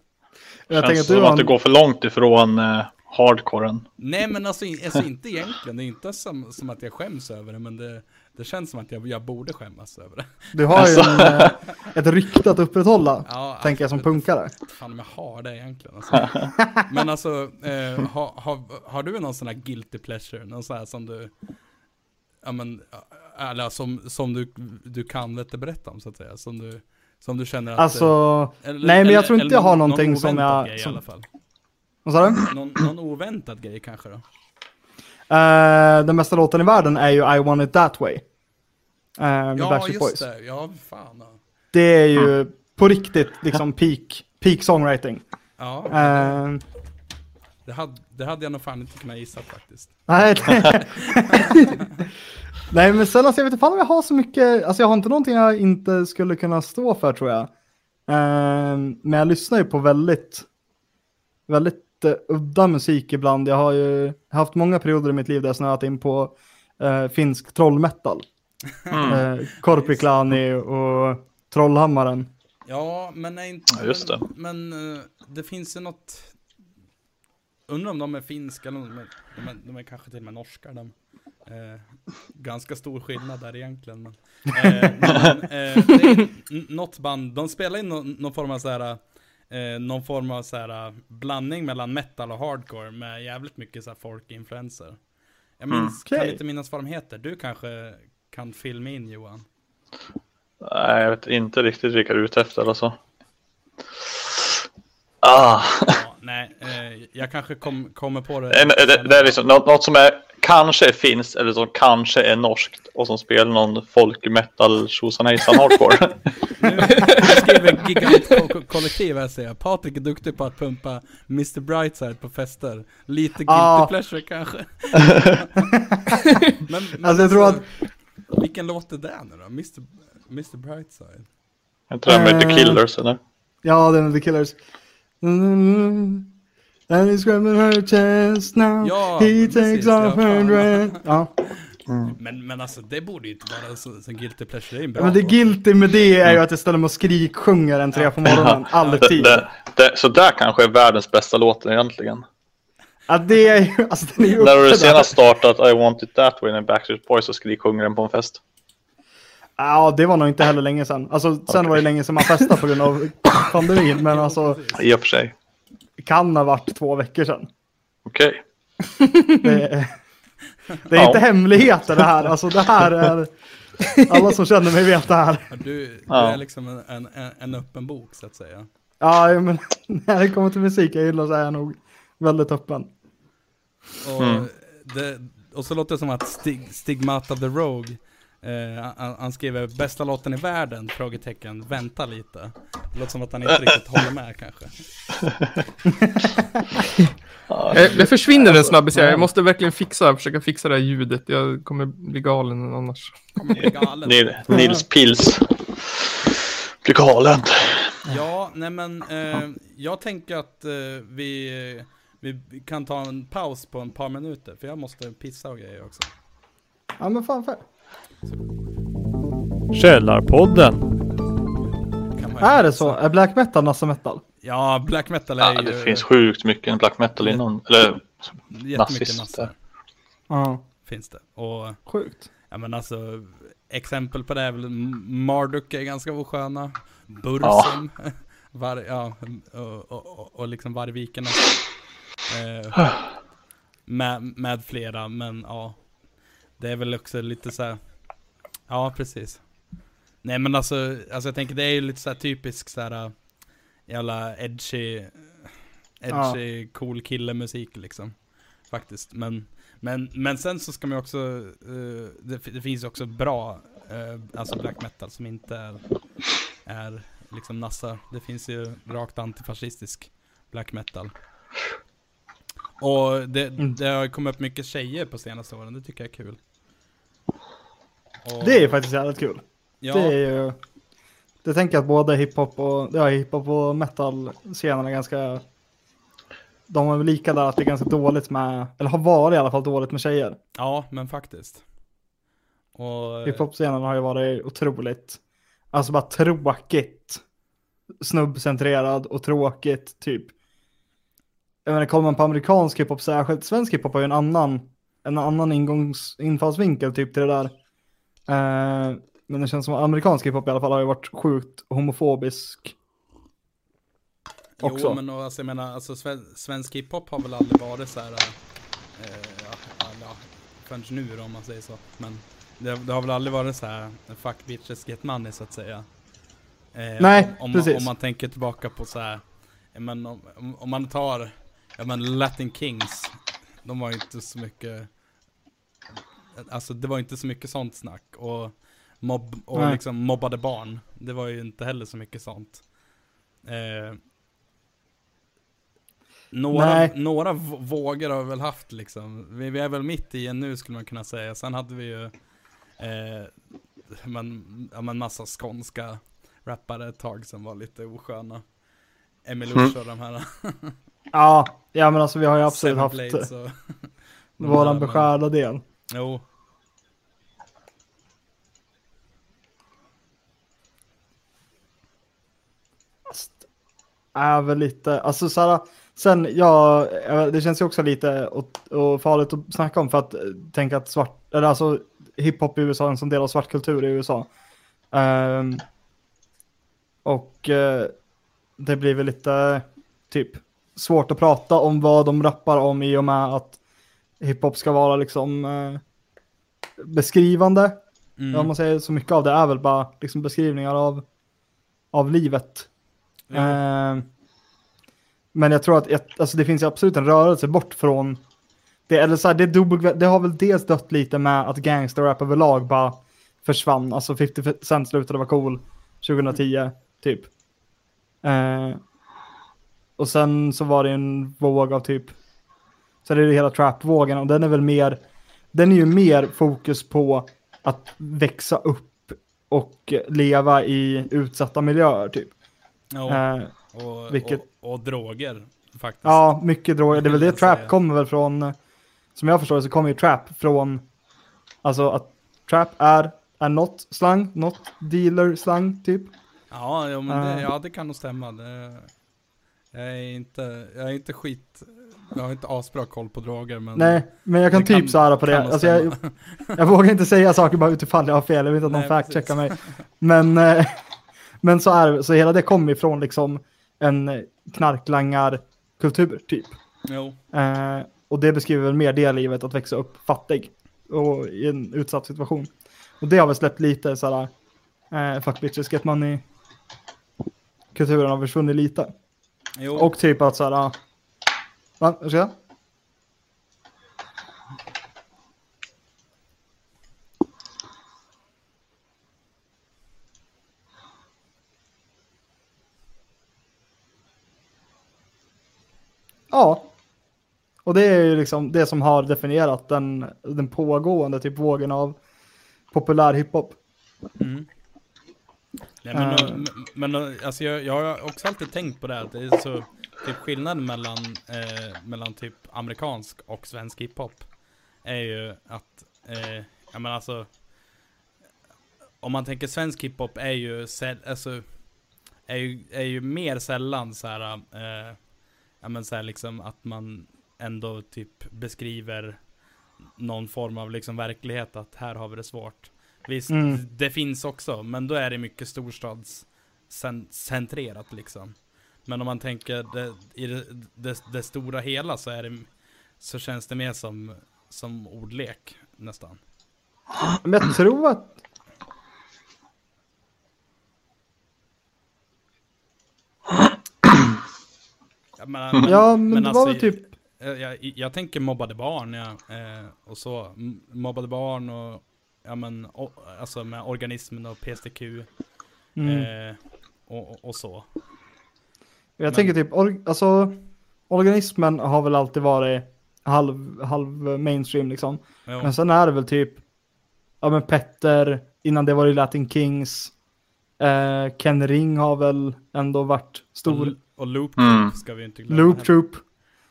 S3: Jag tänker att du
S2: som att det
S3: en,
S2: går för långt ifrån eh, hardcoren.
S4: Nej men alltså, alltså inte egentligen, det är inte som, som att jag skäms över det, men det, det känns som att jag, jag borde skämmas över det.
S3: du har ju en, eh, ett rykte att upprätthålla.
S4: Ja,
S3: tänker jag som
S4: alltså,
S3: punkare.
S4: Fan om jag har det egentligen alltså. Men alltså, eh, har, har, har du någon sån här guilty pleasure? Någon sån här som du, ja men, eller som, som du, du kan vet du, berätta om så att säga? Som du, som du känner att...
S3: Alltså,
S4: eh, eller-
S3: nej, men jag
S4: eller-
S3: tror inte jag har
S4: någon-
S3: någonting
S4: någon
S3: som
S4: oväntad
S3: jag-
S4: Grej,
S3: som-
S4: I alla fall.
S3: vad sa du?
S4: Någon, någon oväntad grej kanske då?
S3: Uh, den bästa låten i världen är ju I want it that way. Uh,
S4: Ja,
S3: Backstreet
S4: just
S3: Boys.
S4: det. Ja, fan. ja.
S3: Det är ju på riktigt liksom peak, peak songwriting.
S4: Ja,
S3: Eh,
S4: det, hade, det hade jag nog fan inte kunnat gissa faktiskt.
S3: nej, nej, men sen alltså, jag vet inte fan om jag har så mycket, alltså jag har inte någonting jag inte skulle kunna stå för tror jag. Eh, men jag lyssnar ju på väldigt, väldigt eh, udda musik ibland. Jag har ju haft många perioder i mitt liv där jag snöat in på eh, finsk trollmetal.
S2: Mm.
S3: Eh, Korpiklani och Trollhammaren.
S4: Ja, men är inte...
S2: Ja, just det.
S4: Men eh, det finns ju något... Undrar om de är finska eller de är, de är, de är kanske till och med norska. De. Eh, ganska stor skillnad där egentligen. Men, eh, men eh, det är n- något band, de spelar in någon, någon form av så här, eh, någon form av så här blandning mellan metal och hardcore med jävligt mycket så här folk-influenser. Jag minns, kan
S3: Okej.
S4: inte minnas vad de heter. Du kanske kan filma in Johan?
S2: Nej, jag vet inte riktigt vilka du är ute efter alltså. Ah.
S4: Ja, nej, eh, jag kanske kom, kommer på det.
S2: En- Det, det är liksom något, något som är kanske finskt eller som kanske är norskt och som spelar någon folk metal tjosan hejsan hardcore.
S4: Jag skriver gigantkollektiv här ser jag. Patrik är duktig på att pumpa Mr Brightside på fester. Lite guilty
S3: Ja.
S4: pleasure kanske. men, men
S3: Alltså jag tror att,
S4: Vilken låt är det nu då? Mr, Mr Brightside?
S2: Jag tror det är med The
S3: Eh.
S2: Killers eller?
S3: ja den är The Killers. Mm, and he's grabbing her chest now.
S4: Ja,
S3: He
S4: precis,
S3: takes
S4: ja,
S3: off her dress. Ja.
S4: Men, men alltså det borde ju inte vara så, så guilty pleasure. Det
S3: Men det
S4: låt.
S3: guilty med det är ju att jag ställer mig och skriksjunger en tre på morgonen, alltid.
S2: Det, det, så där kanske är världens bästa låt egentligen.
S3: Ja, det är ju, alltså den är ju
S2: När du
S3: uppe där.
S2: senast startat I want it that way med Backstreet Boys och skriksjunger den på en fest.
S3: Ja, det var nog inte heller länge sedan. Alltså, sen var det länge sedan man festade på grund av pandemin, men alltså,
S2: I och för sig.
S3: kan ha varit två veckor sedan.
S2: Okej.
S3: Är, det är
S2: Ja.
S3: inte hemligheter det här, alltså det här är, alla som känner mig vet det här.
S4: Du, du
S2: Ja.
S4: är liksom en, en, en, en öppen bok så att säga.
S3: Ja, men när det kommer till musik jag gillar så är jag nog väldigt öppen.
S4: Och,
S2: Mm.
S4: det, och så låter det som att Stig, Stigmata the Rogue eh, han, han skriver bästa låten i världen? Frågetecken, vänta lite. Det låter som att han inte riktigt håller med kanske.
S5: Eh, Det försvinner en snabbis. Jag måste verkligen fixa, försöka fixa det här ljudet. Jag kommer bli galen annars.
S4: Kommer bli galen.
S2: Nil, Nils Pils. Blir galen.
S4: Ja, nej men eh, jag tänker att eh, vi, vi kan ta en paus på ett par minuter. För jag måste pissa och grejer också.
S3: Ja, men fan för.
S1: Källarpodden.
S3: Är det så? Är black metal nassa metal?
S4: Ja, black metal är
S2: Ja,
S4: ju
S2: det finns sjukt mycket black metal inom. Eller nazist.
S3: Ja,
S4: Finns det. Och
S3: sjukt.
S4: ja men alltså, exempel på det är väl Marduk är ganska osköna. Bursum. Var, ja, och, och, och, och liksom Vargviken. Eh, med, med flera, men ja. Det är väl också lite så här. Ja, precis. Nej men alltså, alltså jag tänker det är ju lite så här typisk så här jävla edgy, edgy cool kille musik liksom. Faktiskt. Men, men, men sen så ska man ju också, eh, det, det finns ju också bra, eh, alltså black metal som inte är, är liksom nassar. Det finns ju rakt antifascistisk black metal. Och det,
S3: Mm.
S4: det har kommit upp mycket tjejer på senaste åren, det tycker jag är kul. Och-
S3: Det är faktiskt jävligt kul.
S4: ja,
S3: Det är ju... Det tänker jag att både hiphop och, ja, hiphop och metal-scenen är ganska... De är väl lika där att det är ganska dåligt med, eller har varit i alla fall dåligt med tjejer.
S4: ja, men faktiskt. Och,
S3: Hiphop-scenen har ju varit otroligt, alltså bara tråkigt. Snubbcentrerad och tråkigt, typ. Jag menar, kollar man på amerikansk hiphop särskilt, svensk hiphop har ju en annan, en annan ingångs, infallsvinkel typ till det där. Eh, men det känns som att amerikansk hiphop i alla fall har ju varit sjukt homofobisk. också.
S4: Jo, men alltså, jag menar, alltså, sven, svensk hiphop har väl aldrig varit så här, eh, ja, ja, förrän nu då, om man säger så. Men det, det har väl aldrig varit så här, fuck bitches get money så att säga. Eh,
S3: Nej,
S4: om, om, man,
S3: precis.
S4: om man tänker tillbaka på så här, men om, om, om man tar, ja men Latin Kings, de var ju inte så mycket, alltså det var inte så mycket sånt snack. Och, mobb, och
S3: Nej.
S4: liksom mobbade barn, det var ju inte heller så mycket sånt. Eh, några,
S3: Nej.
S4: några vågor har vi väl haft liksom. Vi, vi är väl mitt i en nu skulle man kunna säga. Sen hade vi ju eh, men, ja, men massa skånska rappare ett tag som var lite osköna. Emilush och de här.
S3: Ja, ja men alltså vi har ju absolut
S4: Seven
S3: haft våran beskärda del.
S4: Jo.
S3: är väl lite, alltså så här, sen, ja, det känns ju också lite och, och farligt att snacka om för att tänka att svart, eller alltså hiphop i USA är en sån del av svartkultur i USA. Um, och uh, det blir väl lite typ svårt att prata om vad de rappar om i och med att hiphop ska vara liksom eh, beskrivande.
S4: Mm.
S3: Om man säger så mycket av det är väl bara liksom beskrivningar av, av livet.
S4: Jo.
S3: Eh, Men jag tror att ett, alltså det finns absolut en rörelse bort från det. Eller så här, det, dubbel, det har väl dels dött lite med att gangsterrap överlag bara försvann. Alltså 50 Cent slutade vara cool 2010, typ. Eh, och sen så var det en våg av typ, så är det hela trap-vågen och den är väl mer, den är ju mer fokus på att växa upp och leva i utsatta miljöer typ.
S4: Ja,
S3: Eh,
S4: och,
S3: vilket-
S4: och, och droger faktiskt.
S3: Ja, mycket droger. Det är väl det trap kommer väl från, som jag förstår det så kommer ju trap från, alltså att trap är, är något slang, något dealer slang typ.
S4: Ja, ja, men det,
S3: Eh.
S4: ja, det kan nog stämma. Det, jag, är inte, jag är inte skit, jag har inte asbra koll på droger men...
S3: Nej, men jag kan typ svara på det. Alltså jag, jag vågar inte säga saker bara utifall jag har fel, jag vet inte att någon fact-checkar mig. Men, eh, men så är det, så hela det kommer ifrån liksom en knarklangarkultur typ.
S4: Jo,
S3: Eh, och det beskriver väl mer det livet, att växa upp fattig och i en utsatt situation. Och det har väl släppt lite sådär, eh, fuck bitches get money. Kulturen har försvunnit lite.
S4: jo.
S3: Och typ att såhär, va? Vad ska jag? Ja. Och det är ju liksom det som har definierat den, den pågående typ vågen av populär hiphop.
S4: Mm. Nej, men,
S3: Eh.
S4: men, men alltså jag, jag har också alltid tänkt på det här, att det är så typ skillnaden mellan, eh, mellan typ amerikansk och svensk hiphop är ju att, eh, ja men alltså, om man tänker svensk hiphop är ju, alltså, är ju, är ju mer sällan så här, eh, ja men så här liksom att man ändå typ beskriver någon form av liksom verklighet att här har vi det svårt. Visst,
S3: Mm.
S4: det finns också, men då är det mycket storstadscentrerat liksom. Men om man tänker det, i det, det, det stora hela så är det, så känns det mer som, som ordlek nästan.
S3: Men jag tror att
S4: Ja, men,
S3: Ja, men det var väl typ-
S4: Jag, jag, jag tänker mobbade barn, ja, eh, och så. Mobbade barn och, ja men, o, alltså med organismen och PSTQ,
S3: Mm.
S4: eh, och, och, och så.
S3: Jag
S4: Men-
S3: tänker typ, or, alltså, organismen har väl alltid varit halv, halv mainstream liksom.
S4: Jo.
S3: Men sen är det väl typ, ja men Petter, innan det var det Latin Kings. Eh, Ken Ring har väl ändå varit stor.
S4: Och, och Loop
S2: Mm.
S4: Troop ska vi inte glömma.
S3: Loop. Troop,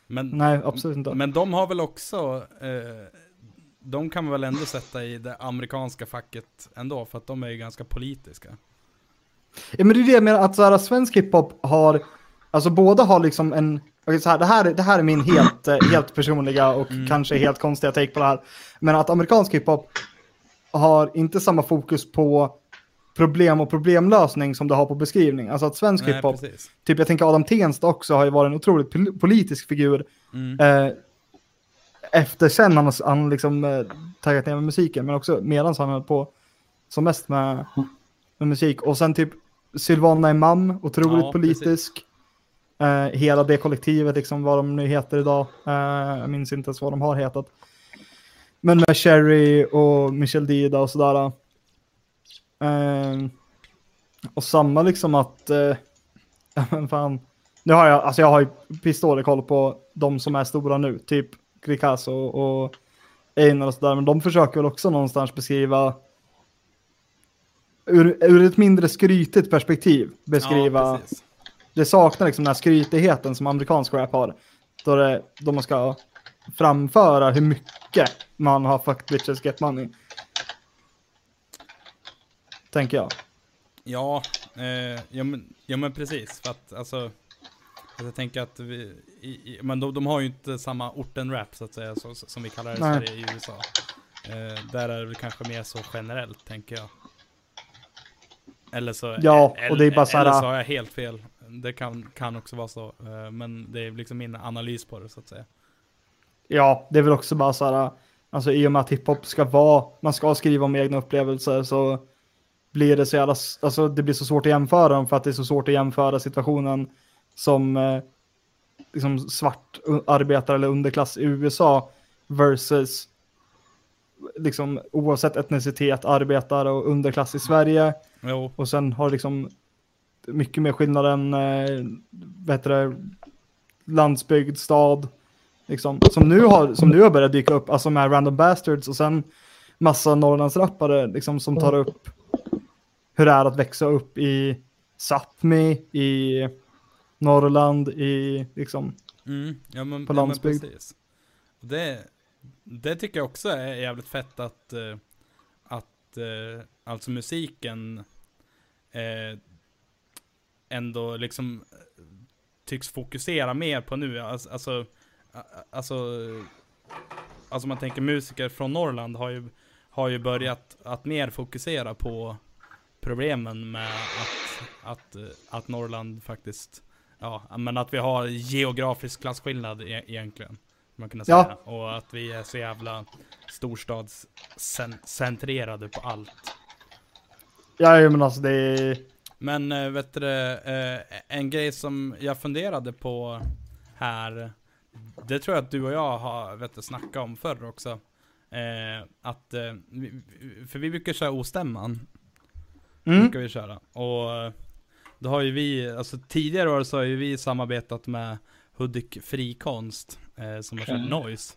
S4: Men,
S3: nej absolut inte.
S4: men de har väl också, eh, de kan man väl ändå sätta i det amerikanska facket ändå, för att de är ju ganska politiska.
S3: Ja, men det är det jag menar, att så här, svensk hiphop har, alltså båda har liksom en, okej, så här, det, här, är- det här är min helt, eh, helt personliga och
S4: Mm.
S3: kanske helt konstiga take på det här. Men att amerikansk hiphop har inte samma fokus på problem och problemlösning som det har på beskrivning. Alltså att svensk
S4: Nej,
S3: hiphop,
S4: precis.
S3: typ jag tänker Adam Tensta också har ju varit en otroligt pol- politisk figur
S4: Mm.
S3: eh, efter sen han, han liksom eh, taggat ner med musiken, men också medan han höll på som mest med, med musik. Och sen typ Sylvana Imam, otroligt
S4: Ja,
S3: politisk. Eh, hela det kollektivet, liksom vad de nu heter idag. Eh, jag minns inte ens vad de har hetat. Men med Sherry och Michel Dida och sådär. Eh, och samma liksom att, eh, ja men fan. Nu har jag, alltså jag har ju pistoler koll på de som är stora nu, typ Krikazo och Einar och sådär, men de försöker väl också någonstans beskriva ur, ur ett mindre skrytigt perspektiv beskriva,
S4: Ja
S3: det saknar liksom den här skrytigheten som amerikansk rap har. Då, det, då man ska framföra hur mycket man har fucked bitches get money. Tänker jag.
S4: Ja, eh, ja, men, ja men precis. För att alltså, att jag tänker att vi, i, i, men de, de har ju inte samma orten-rap så att säga, så, som vi kallar det i. Sverige i USA. Eh, där är det väl kanske mer så generellt, tänker jag. Eller så,
S3: Ja, och det är bara så här-
S4: eller så har jag helt fel. Det kan, kan också vara så. Eh, men det är liksom min analys på det så att säga.
S3: Ja, det är väl också bara så här, alltså i och med att hiphop ska vara, man ska skriva om egna upplevelser så blir det så jävla, alltså det blir så svårt att jämföra dem för att det är så svårt att jämföra situationen som, eh, liksom svart arbetare eller underklass i USA versus liksom oavsett etnicitet, arbetare och underklass i Sverige.
S4: Jo,
S3: Och sen har liksom mycket mer skillnad än eh, det, landsbygd, stad. Liksom, som, nu har, som nu har börjat dyka upp, alltså med Random Bastards och sen massa Norrlandsrappare liksom, som tar upp hur det är att växa upp i Sápmi, i Norrland, i liksom,
S4: Mm, ja men,
S3: På
S4: ja,
S3: landsbygd.
S4: Och Det, det tycker jag också är jävligt fett att, eh, att eh, alltså musiken eh, ändå liksom eh, tycks fokusera mer på nu. Alltså, alltså, alltså, alltså man tänker musiker från Norrland har ju, har ju börjat att mer fokusera på problemen med att, att, eh, att Norrland faktiskt Ja, men att vi har geografisk klasskillnad e- egentligen. Man kunna säga.
S3: Ja.
S4: Och att vi är så jävla storstadscentrerade på allt.
S3: ja men alltså det är,
S4: Men äh, vet du, eh, en grej som jag funderade på här. Det tror jag att du och jag har vet du, snackat om förr också. Eh, att, eh, för vi brukar köra ostämman.
S3: mm,
S4: brukar vi köra. Och eh, då har ju vi, alltså tidigare år så har ju vi samarbetat med Hudik Frikonst, eh, som har kört. Noise.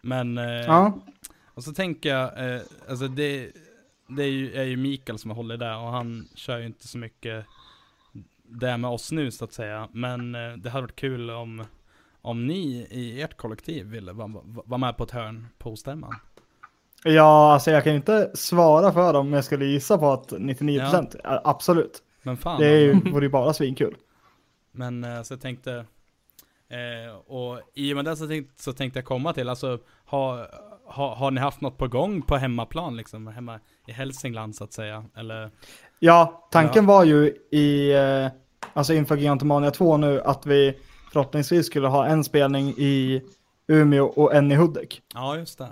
S4: Men, eh,
S3: ja,
S4: och så tänker jag, eh, alltså det, det är ju, är ju Mikael som håller där och han kör ju inte så mycket det med oss nu så att säga. Men eh, det hade varit kul om, om ni i ert kollektiv ville vara vara med på ett hörn på stämman.
S3: ja, alltså jag kan inte svara för dem, men jag skulle gissa på att 99% är absolut.
S4: Men fan.
S3: Det är ju, vore ju bara svinkul.
S4: Men eh, så jag tänkte, eh, och i och med det så tänkte, så tänkte jag komma till, alltså har, har, har ni haft något på gång på hemmaplan liksom, hemma i Hälsingland så att säga? Eller?
S3: Ja, tanken
S4: Ja.
S3: var ju i, eh, alltså inför Gigantomania 2 nu, att vi förhoppningsvis skulle ha en spelning i Umeå och en i Hudik.
S4: Ja, just det.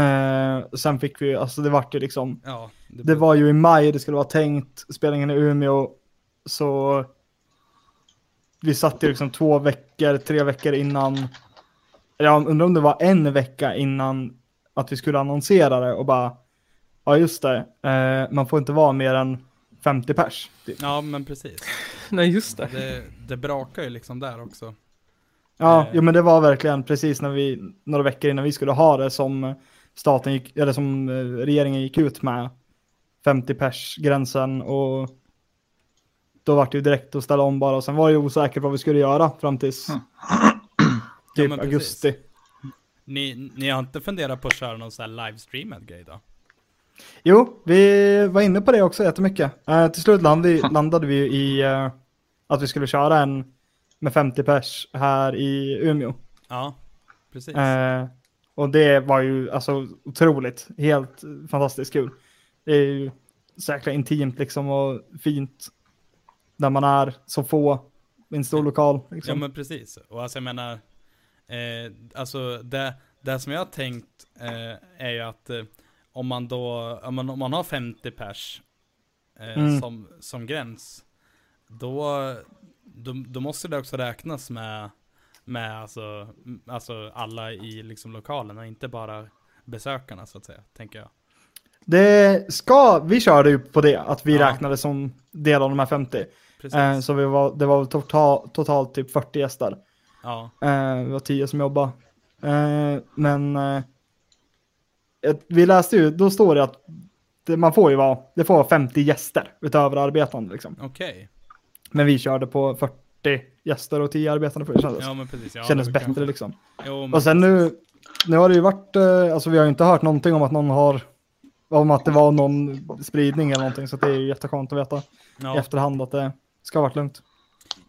S3: Eh, sen fick vi, alltså det vart ju liksom,
S4: Ja,
S3: det var ju i maj det skulle vara tänkt, spelningen i Umeå, så vi satt ju liksom två veckor, tre veckor innan, jag undrar om det var en vecka innan att vi skulle annonsera det och bara, ja just det, eh, man får inte vara mer än 50 pers. typ.
S4: Ja, men precis.
S5: Nej, just det.
S4: Det, det brakar ju liksom där också.
S3: Ja,
S4: Eh.
S3: jo, men det var verkligen precis när vi, några veckor innan vi skulle ha det som staten gick, eller som eh, regeringen gick ut med 50 pers gränsen och då var det ju direkt att ställa om bara och sen var det ju osäkert vad vi skulle göra fram tills
S2: Mm.
S3: Typ
S4: precis.
S3: augusti.
S4: Ni, ni har inte funderat på att köra någon sån här livestreamad grej då?
S3: Jo, vi var inne på det också jättemycket. Eh, till slut landade, vi- landade vi i eh, att vi skulle köra en med 50 pers här i Umeå.
S4: Ja, precis.
S3: Eh, och det var ju alltså otroligt, helt fantastiskt kul. Det är ju så jäkla intimt liksom och fint. Där man är så få i en stor lokal.
S4: Ja
S3: Liksom.
S4: men precis. Och alltså jag menar, eh, alltså det, det som jag har tänkt eh, är ju att eh, om man då, om man, om man har 50 pers eh,
S3: Mm.
S4: som, som gräns, då, då, då måste det också räknas med, med alltså, alltså alla i liksom lokalen och inte bara besökarna så att säga, tänker jag.
S3: Det ska, vi körde ju på det, att vi
S4: Ja.
S3: räknade som del av de här 50.
S4: Precis.
S3: Eh, så vi var, det var väl total, totalt typ 40 gäster.
S4: Ja,
S3: Eh, vi var 10 som jobbade. Eh, men eh, ett- vi läste ju, då står det att det, man får ju vara, det får vara 50 gäster utöver arbetande liksom.
S4: okej.
S3: Men vi körde på 40 gäster och 10 arbetande för det kändes,
S4: Ja men precis. Ja,
S3: kändes bättre
S4: kanske-
S3: liksom.
S4: Jo,
S3: Och sen nu, nu har det ju varit, eh, alltså vi har ju inte hört någonting om att någon har, om att det var någon spridning eller någonting, så det är ju jätteskönt att veta i
S4: ja.
S3: efterhand att det ska ha varit lugnt.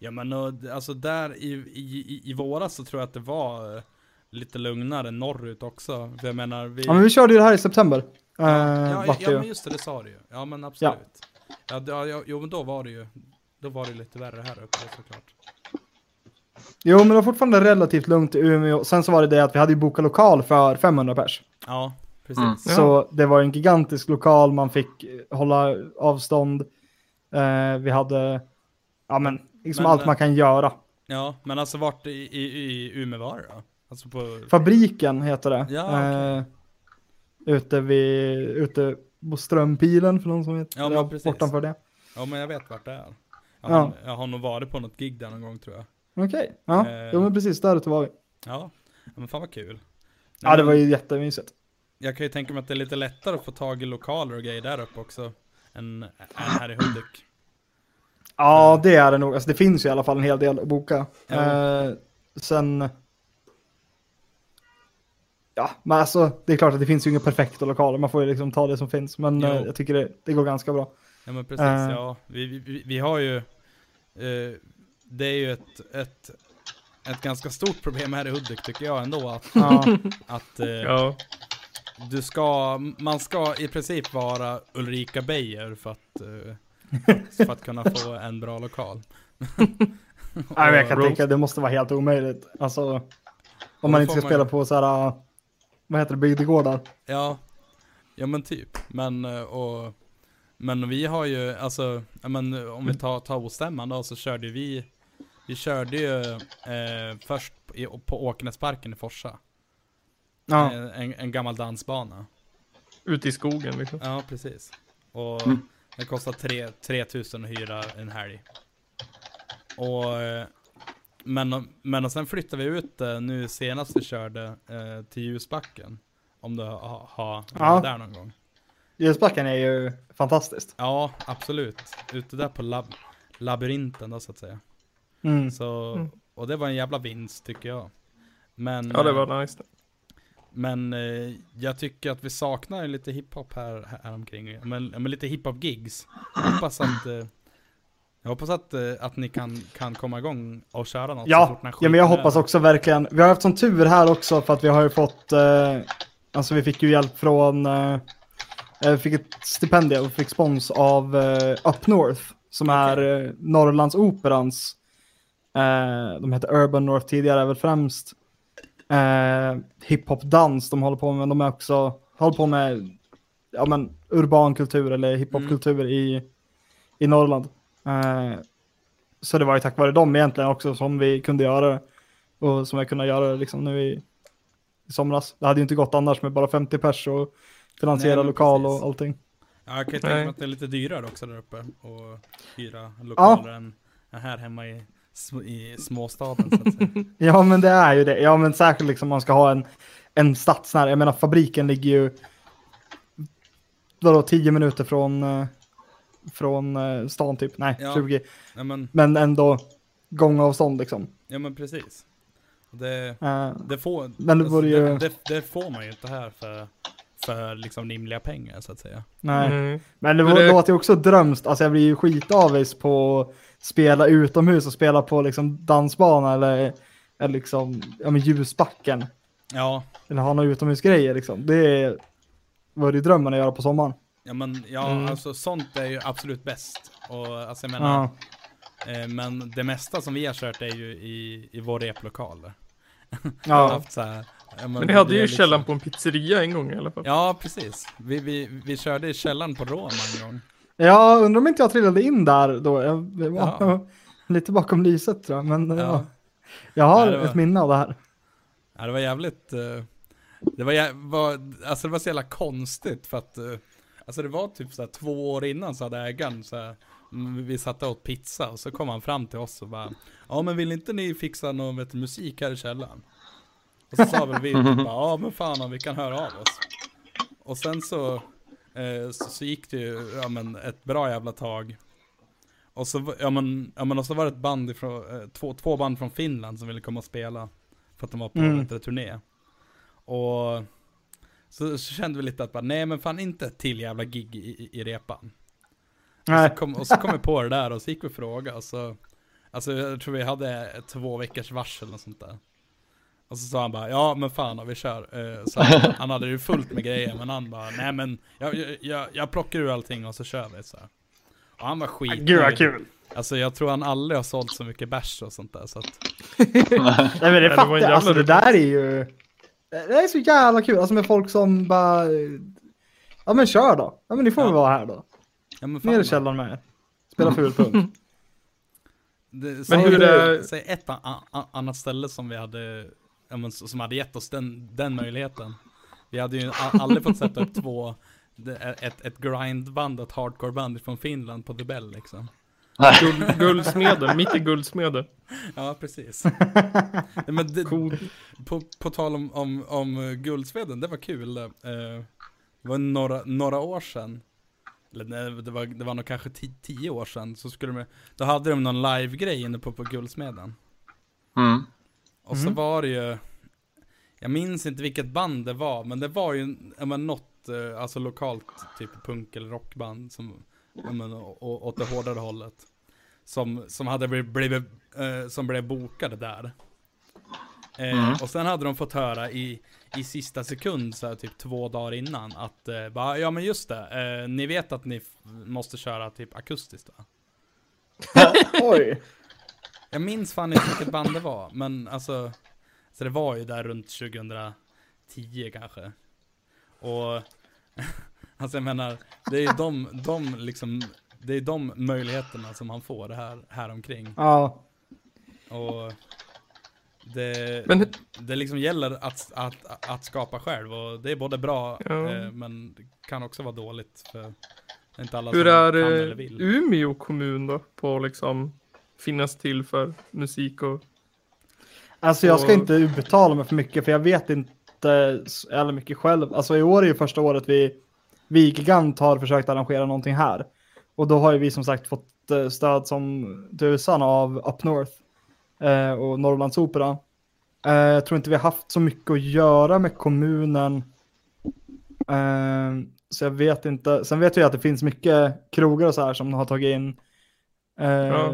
S4: Ja men och, alltså där i, i, i- våras så tror jag att det var eh, lite lugnare norrut också. För jag menar vi...
S3: Ja men vi körde ju det här i september. Eh,
S4: ja, ja,
S3: vart det
S4: ja
S3: ju.
S4: men just det, det sa du ju. Ja men absolut. Ja, ja, ja, jo men då var det ju, då var det lite värre här uppe såklart.
S3: Jo, men det var fortfarande relativt lugnt i Umeå. Sen så var det det att vi hade ju bokat lokal för 500 pers.
S4: Ja, precis.
S2: Mm.
S5: Ja.
S3: Så det var en gigantisk lokal, man fick eh, hålla avstånd. Eh, vi hade, ja men, liksom
S4: Men,
S3: allt
S4: eh,
S3: man kan göra.
S4: Ja, men alltså vart i, i, i Umeå det då? Alltså på...
S3: Fabriken heter det.
S4: Ja, okej.
S3: eh, ute vid, ute på Strömpilen för någon som vet.
S4: Ja, men precis.
S3: bortanför det.
S4: Ja men jag vet vart det är. Jag
S3: Ja.
S4: har, jag har nog varit på något gig där någon gång tror jag.
S3: Okej, ja.
S4: Eh.
S3: Jo men precis, där ute var vi.
S4: Ja, ja men fan vad kul.
S3: Ja
S4: Nej,
S3: det
S4: men
S3: var ju jättemysigt.
S4: Jag kan ju tänka mig att det är lite lättare att få tag i lokaler och grejer där uppe också. Än, än här i Hudik.
S3: Ja det är det nog. Alltså det finns ju i alla fall en hel del att boka.
S4: Ja.
S3: Eh, sen... Ja, men alltså det är klart att det finns ju inga perfekta lokaler. Man får ju liksom ta det som finns. Men eh, jag tycker det, det går ganska bra.
S4: Ja men precis,
S3: Eh.
S4: ja. Vi, vi, vi har ju... Eh, det är ju ett, ett, ett ganska stort problem här i Hudik tycker jag ändå. Att,
S3: Ja,
S4: att eh,
S5: Ja.
S4: du ska, man ska i princip vara Ulrika Beijer för att, eh, för att kunna få en bra lokal.
S3: Nej, jag kan
S5: Roast.
S3: tänka att det måste vara helt omöjligt. Alltså, om man inte ska
S4: man-
S3: spela på så här, uh, vad heter det, bygdegårdar.
S4: Ja, ja men typ. Men, eh, och, men vi har ju, alltså, men eh, om vi tar, tar ostämman då så körde vi, vi körde ju eh, först i, på Åknäsparken i Forsa.
S3: Ja,
S4: Eh, En, en gammal dansbana.
S5: Ute i skogen liksom.
S4: Ja, precis. Och
S2: Mm.
S4: Det kostar tre- 3000 att hyra en helg. Och, eh, men, men och sen flyttade vi ut eh, nu senast vi körde eh, till Ljusbacken. Om du har ha,
S3: Ja.
S4: varit där någon gång.
S3: ljusbacken är ju fantastiskt.
S4: Ja, absolut. Ute där på lab labyrinten då så att säga.
S3: Mm.
S4: Så,
S5: Mm.
S4: och det var en jävla vinst tycker jag. Men,
S5: Ja, det
S4: eh,
S5: var nice.
S4: Men eh, jag tycker att vi saknar lite hiphop här, här omkring. Men, men lite hiphop-gigs. Jag hoppas att, eh, jag hoppas att, eh, att ni kan, kan komma igång och köra något så
S3: Ja,
S4: fort den här
S3: ja, men jag hoppas också verkligen. Vi har haft sån tur här också för att vi har ju fått, eh, alltså vi fick ju hjälp från, eh, eh, fick ett stipendium och fick spons av Up North som är eh, Norrlandsoperans, de heter Urban North tidigare, väl främst eh, hiphop-dans de håller på med, men de är också, håller på med, ja men urban kultur eller hiphop-kultur i, i Norrland. Eh, så det var ju tack vare dem egentligen också som vi kunde göra det. Och som jag kunde göra det liksom nu i, i somras. Det hade ju inte gått annars med bara 50 pers och finansiera
S4: Nej,
S3: lokal
S4: precis.
S3: och allting.
S4: Ja, jag kan ju tänka mig att det är lite dyrare också där uppe. Och hyra lokaler än här hemma i, i småstaden så att säga.
S3: Ja men det är ju det. Ja men särskilt liksom om man ska ha en, en stadsnära. Jag menar fabriken ligger ju vadå 10 minuter från, eh, från eh, stan typ. Nej
S4: Ja.
S3: 20.
S4: Ja men,
S3: Men ändå gångavstånd liksom.
S4: ja men precis. Det,
S3: Eh,
S4: det, får,
S3: Men det
S4: alltså,
S3: ju-
S4: det, det, det får man ju inte här för, för liksom rimliga pengar så att säga.
S3: nej.
S5: Mm.
S3: Men det,
S5: Men
S3: var-
S5: det-
S3: låter ju också drömskt. Alltså jag blir ju skitavis på att spela utomhus och spela på liksom dansbana eller, eller liksom ja, men ljusbacken.
S4: Ja,
S3: Eller ha några utomhusgrejer liksom. Det var ju drömmen att göra på sommaren.
S4: ja men ja,
S5: Mm.
S4: alltså sånt är ju absolut bäst. Och alltså jag menar,
S3: Ja.
S4: eh, men det mesta som vi har kört är ju i, i vår replokal.
S3: Ja.
S4: haft så här, ja,
S5: Men ni hade ju
S4: liksom-
S5: källaren på en pizzeria en gång i alla fall.
S4: Ja, precis. Vi, vi, vi körde i källaren på Roma en gång.
S3: Ja, undrar om inte jag trillade in där då. Jag jag var
S4: Ja.
S3: lite bakom lyset tror jag. Men ja.
S4: Ja.
S3: jag har
S4: det var-
S3: ett minne av det här.
S4: Ja, det var jävligt... eh, det, var, var, alltså det var så jävla konstigt för att... eh, alltså det var typ så här två år innan så hade ägaren så här, mm, Vi satt och åt pizza och så kom han fram till oss och bara Ja men vill inte ni fixa någon vet, musik här i källaren? Och så sa väl vi typ ja men fan om vi kan höra av oss. Och sen så, eh, så, så gick det ju ja, men ett bra jävla tag. Och så, ja, men, ja, men, och så var det ett band ifrån, eh, två, två band från Finland som ville komma och spela. För att de var på
S3: Mm.
S4: en turné. Och så, så kände vi lite att bara, nej men fan inte ett till jävla gig i, i, i repan. Och
S3: Nej.
S4: så, kom, och så kom vi på det där och så gick vi och frågade och så Alltså jag tror vi hade två veckors varsel och sånt där Och så sa han bara, ja men fan vi kör Eh, Så han, han hade ju fullt med grejer men han bara, nej men jag, jag, jag, plockar ur allting och så kör vi så här. Och han var skit
S3: Gud vad kul.
S4: Alltså jag tror han aldrig har sålt så mycket bärs och sånt där så att
S3: Nej men det
S5: det
S3: fattar jag. Alltså det där är ju. Det är så jävla kul. Alltså med folk som bara. Ja men kör då. Ja men ni får
S4: Ja.
S3: väl vara här då.
S4: Ja men fan
S3: Ner i källaren med er. Spela fulpunk.
S4: Det,
S5: Men hur är-
S4: Säg ett a- a- annat ställe som vi hade, men, som hade gett oss den, den möjligheten. Vi hade ju aldrig fått sätta upp två, är ett, ett grindband och ett hardcoreband från Finland på The Bell liksom.
S5: Guld, guldsmeden, mitt i guldsmeden.
S4: Ja, precis. Men det,
S5: Cool.
S4: på, på tal om, om, om eh, Guldsveden, det var kul. Eh, det var några, några år sedan. Eller nej, det var, det var nog kanske ti, tio år sedan. Så skulle de, då hade de någon live-grej inne på, på Guldsmeden.
S2: Mm.
S4: Och så
S3: Mhm.
S4: var det ju, jag minns inte vilket band det var, men det var ju men något, eh, alltså lokalt typ punk eller rockband som, men, å- å- åt det hårdare hållet. Som, som hade blivit, blivit eh, som blev bokade där. Eh,
S2: Mm.
S4: Och sen hade de fått höra i, i sista sekund, så här, typ två dagar innan, att eh, bara, ja men just det, eh, ni vet att ni måste köra typ akustiskt va?
S3: Oj.
S4: Jag minns fan inte vilket band det var, men alltså Så det var ju där runt 2010 kanske Och Alltså jag menar Det är ju de, de liksom Det är de möjligheterna som man får här, här omkring
S3: Ja.
S4: Och det,
S5: Men-
S4: det liksom gäller att, att, att skapa själv och det är både bra
S5: Ja.
S4: eh, men det kan också vara dåligt för det är inte alla
S5: Hur
S4: som
S5: är
S4: kan
S5: eh,
S4: eller vill.
S5: Umeå kommun då? På liksom finnas till för musik och...
S3: Alltså jag ska
S5: Och-
S3: inte uttala mig för mycket för jag vet inte så mycket själv. Alltså i år är ju första året vi, vi Gigant har försökt arrangera någonting här. Och då har ju vi som sagt fått eh, stöd som tusan av Up North eh, och Norrlandsopera. Eh, jag tror inte vi har haft så mycket att göra med kommunen. Eh, så jag vet inte. Sen vet jag att det finns mycket krogar och så här som har tagit in eh,
S5: Ja.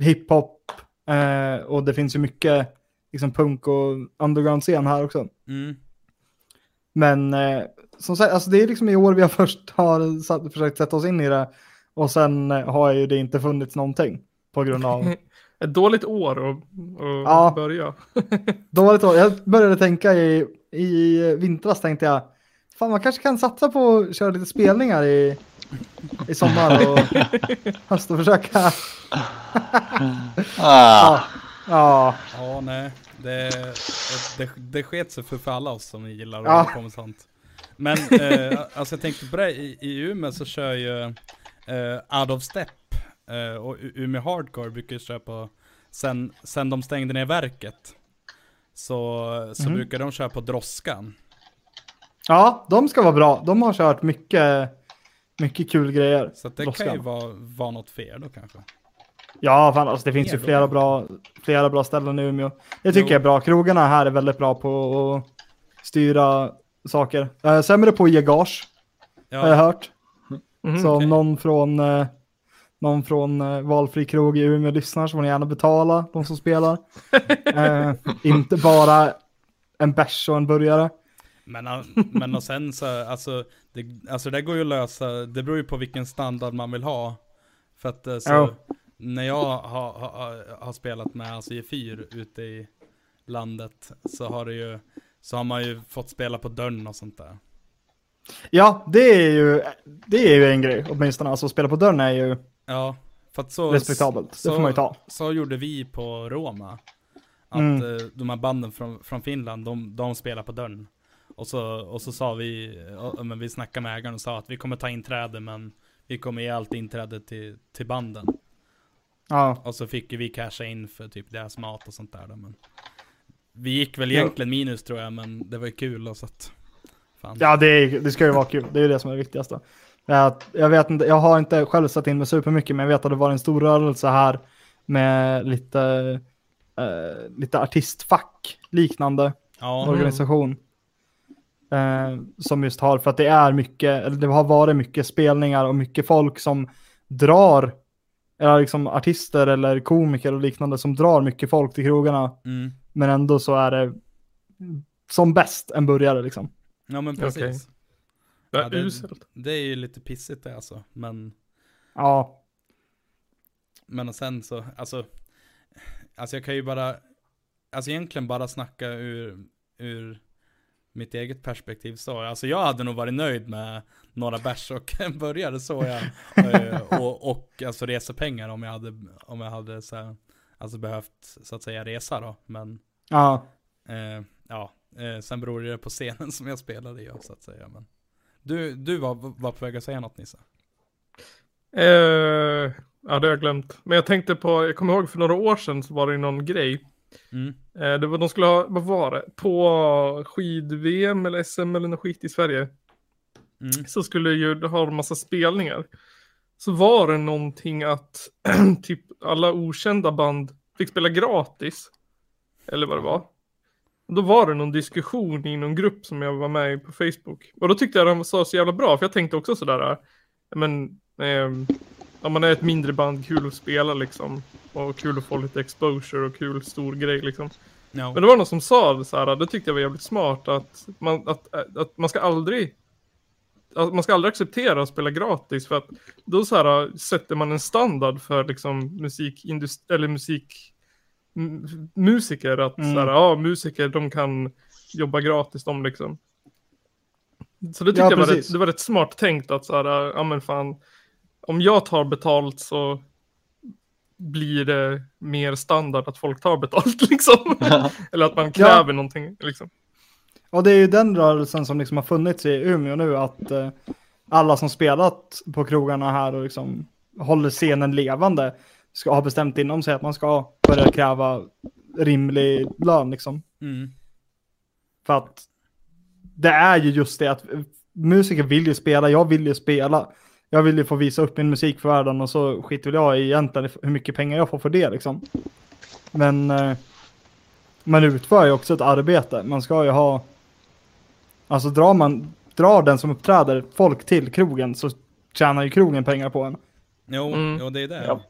S3: Hiphop eh, och det finns ju mycket liksom punk och underground-scen här också.
S4: Mm.
S3: Men eh, som sagt, alltså det är liksom i år vi har först har satt, försökt sätta oss in i det och sen eh, har ju det inte funnits någonting på grund av
S5: Ett dåligt år att att
S3: Ja.
S5: börja.
S3: dåligt år. Jag började tänka i, i vintras tänkte jag, fan man kanske kan satsa på att köra lite spelningar i, i sommar och höst och försöka.
S2: Ah,
S3: Ja,
S4: Ja, nej. Det, det, det sket sig för, för alla oss som gillar att
S3: Ja.
S4: hålla på med sånt. Men, eh, alltså jag tänkte på det, i, i Umeå så kör ju eh, Out of Step eh, och Umeå Hardcore brukar ju köra på, sen, sen de stängde ner verket. Så, så
S3: Mhm.
S4: brukar de köra på Droskan.
S3: ja, de ska vara bra. De har kört mycket, mycket kul grejer.
S4: Så det kan ju vara, vara något er då kanske.
S3: Ja, fan, alltså, det finns ju flera bra, flera bra ställen i Umeå. Det tycker
S4: Jo.
S3: jag är bra. Krogarna här är väldigt bra på att styra saker. Eh, sämre på att ge gage, har jag
S4: Ja,
S3: hört.
S5: Mhm,
S3: så
S4: okej.
S3: någon från, eh, någon från eh, valfri krog i Umeå lyssnar så får ni gärna betala de som spelar. eh, inte bara en bärs och en burgare.
S4: men, a- men och sen så, alltså det, alltså det går ju att lösa, det beror ju på vilken standard man vill ha. För att eh, så,
S3: Ja.
S4: när jag har, har, har spelat med alltså i fyr ute i landet så har det ju, så har man ju fått spela på dörren och sånt där.
S3: Ja, det är ju, det är ju en grej åtminstone. Alltså spela på dörren är ju
S4: Ja, för att så,
S3: respektabelt. Det
S4: så-
S3: får man ju ta.
S4: så gjorde vi på Roma. Att
S3: Mm.
S4: eh, de här banden från, från Finland, de, de spelar på dörren. Och så, och så sa vi, men vi snackade med ägaren och sa att vi kommer ta inträde men vi kommer ge allt inträde till, till banden.
S3: Ja.
S4: Och så fick vi casha in för typ deras mat och sånt där då, men Vi gick väl egentligen minus tror jag, men det var ju kul och så att Fan.
S3: Ja, det, är, det ska ju vara kul. Det är ju det som är det viktigaste. Jag, jag, vet inte, jag har inte själv satt in mig supermycket, men jag vet att det var en stor rörelse här med lite, eh, lite artistfack liknande
S4: Ja,
S3: organisation. Eh, som just har, för att det är mycket, eller det har varit mycket spelningar och mycket folk som drar, eller liksom artister eller komiker och liknande som drar mycket folk till krogarna.
S4: mm.
S3: Men ändå så är det som bäst en burgare liksom.
S4: ja men precis.
S5: Är
S4: Ja, det-. Det är ju lite pissigt det alltså, men
S3: Ja,
S4: Men och sen så, alltså Alltså jag kan ju bara Alltså egentligen bara snacka ur Ur mitt eget perspektiv så. Alltså jag hade nog varit nöjd med några bärs och en burgare så jag. Eh, och, och alltså resepengar om jag hade, om jag hade så här, alltså behövt så att säga resa då. Men
S3: Ja,
S4: eh, ja, eh, sen beror det på scenen som jag spelade i så att säga. Men du, du var, var på väg att säga något Nisse?
S5: Eh, ja, det har jag glömt. Men jag tänkte på, jag kommer ihåg för några år sedan så var det någon grej.
S4: Mm.
S5: Eh, det var, de skulle ha, vad var det? På skid-VM eller SM eller något skit i Sverige.
S4: Mm.
S5: Så skulle ju ha en massa spelningar. Så var det någonting att typ alla okända band fick spela gratis. Eller vad det var. Då var det någon diskussion i någon grupp som jag var med i på Facebook. Och då tyckte jag de sa så jävla bra, för jag tänkte också sådär, äh, men ehm, om man är ett mindre band, kul att spela liksom. Och kul att få lite exposure och kul stor grej liksom.
S4: Ja.
S5: Men det var någon som sa så här, det tyckte jag var jävligt smart, att man, att, att man ska aldrig att man ska aldrig acceptera att spela gratis för att då så här sätter man en standard för liksom musikindustri eller musik musiker att
S3: Mm.
S5: så här, ja musiker de kan jobba gratis de liksom. Så det tyckte
S3: Ja,
S5: jag var rätt, det var rätt smart tänkt att så här, ja men fan om jag tar betalt så blir det mer standard att folk tar betalt liksom. Eller att man kräver någonting liksom.
S3: och det är ju den rörelsen som liksom har funnits i Umeå nu, att eh, alla som spelat på krogarna här och liksom håller scenen levande ska ha bestämt inom sig att man ska börja kräva rimlig lön liksom.
S4: Mm.
S3: För att det är ju just det att musiker vill ju spela, jag vill ju spela. Jag vill ju få visa upp min musik för världen och så skiter väl jag i egentligen hur mycket pengar jag får för det liksom. Men eh, man utför ju också ett arbete. Man ska ju ha, alltså drar man, drar den som uppträder folk till krogen så tjänar ju krogen pengar på en.
S4: Jo,
S5: Mm.
S4: jo det är det.
S2: Ja.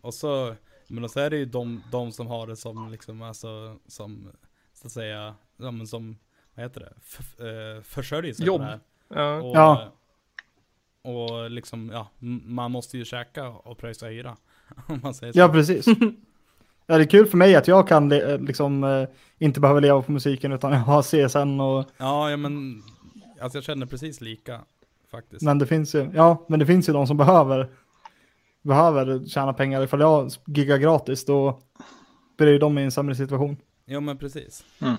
S4: Och så, men så är det ju de, de som har det som liksom, alltså, som, så att säga, ja, men som, vad heter det, F- eh, försörjer sig
S5: Jobb.
S4: på det här.
S5: Ja.
S4: Och,
S3: Ja.
S4: Och liksom, ja, man måste ju käka och pröjsa hyra. Om man säger så.
S3: Ja, precis. Ja, det är kul för mig att jag kan le- liksom eh, inte behöva leva på musiken utan jag har CSN och
S4: Ja, ja men, alltså jag känner precis lika, faktiskt.
S3: Men det finns ju, ja, men det finns ju de som behöver, behöver tjäna pengar. Ifall jag giggar gratis då blir ju de i en sämre situation.
S4: Ja men precis.
S2: Mm.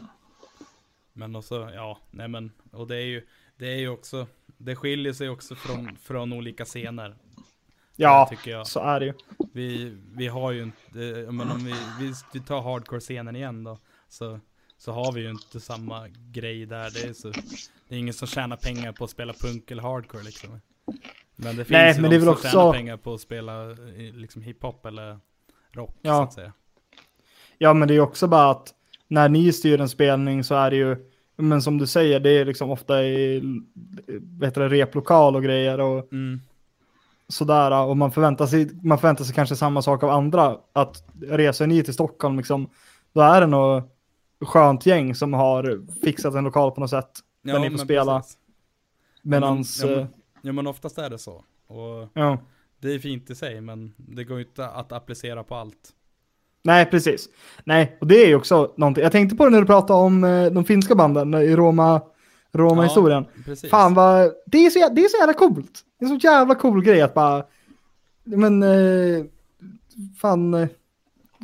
S4: Men också, ja, nej men, och det är ju, det är ju också, det skiljer sig också från, från olika scener.
S3: Ja,
S4: Tycker jag.
S3: så är det ju.
S4: Vi, vi har ju inte, menar om vi, vi, vi tar hardcore-scenen igen då. Så, så har vi ju inte samma grej där. Det är, så, det är ingen som tjänar pengar på att spela punk eller hardcore liksom. Men det finns
S3: Nej,
S4: ju
S3: men
S4: de
S3: det
S4: som
S3: också-
S4: tjänar pengar på att spela eh, liksom hiphop eller rock
S3: Ja.
S4: så att säga.
S3: Ja, men det är ju också bara att när ni styr en spelning så är det ju, men som du säger, det är liksom ofta i vet du, replokal och grejer och
S4: Mm.
S3: sådär. Och man förväntar sig, man förväntar sig kanske samma sak av andra. Att reser ni till Stockholm, liksom, då är det nog skönt gäng som har fixat en lokal på något sätt. Där ni får
S4: men
S3: spela.
S4: precis.
S3: Medans,
S4: ja, men,
S3: eh,
S4: ja men oftast är det så. Och
S3: ja.
S4: det är fint i sig men det går inte att applicera på allt.
S3: Nej, precis. Nej, och det är ju också någonting. Jag tänkte på det när du pratade om eh, de finska banden i Roma, Roma-historien.
S4: precis.
S3: Fan vad, det är, så, det är så jävla coolt. Det är så jävla cool grej att bara, men, eh, fan, eh,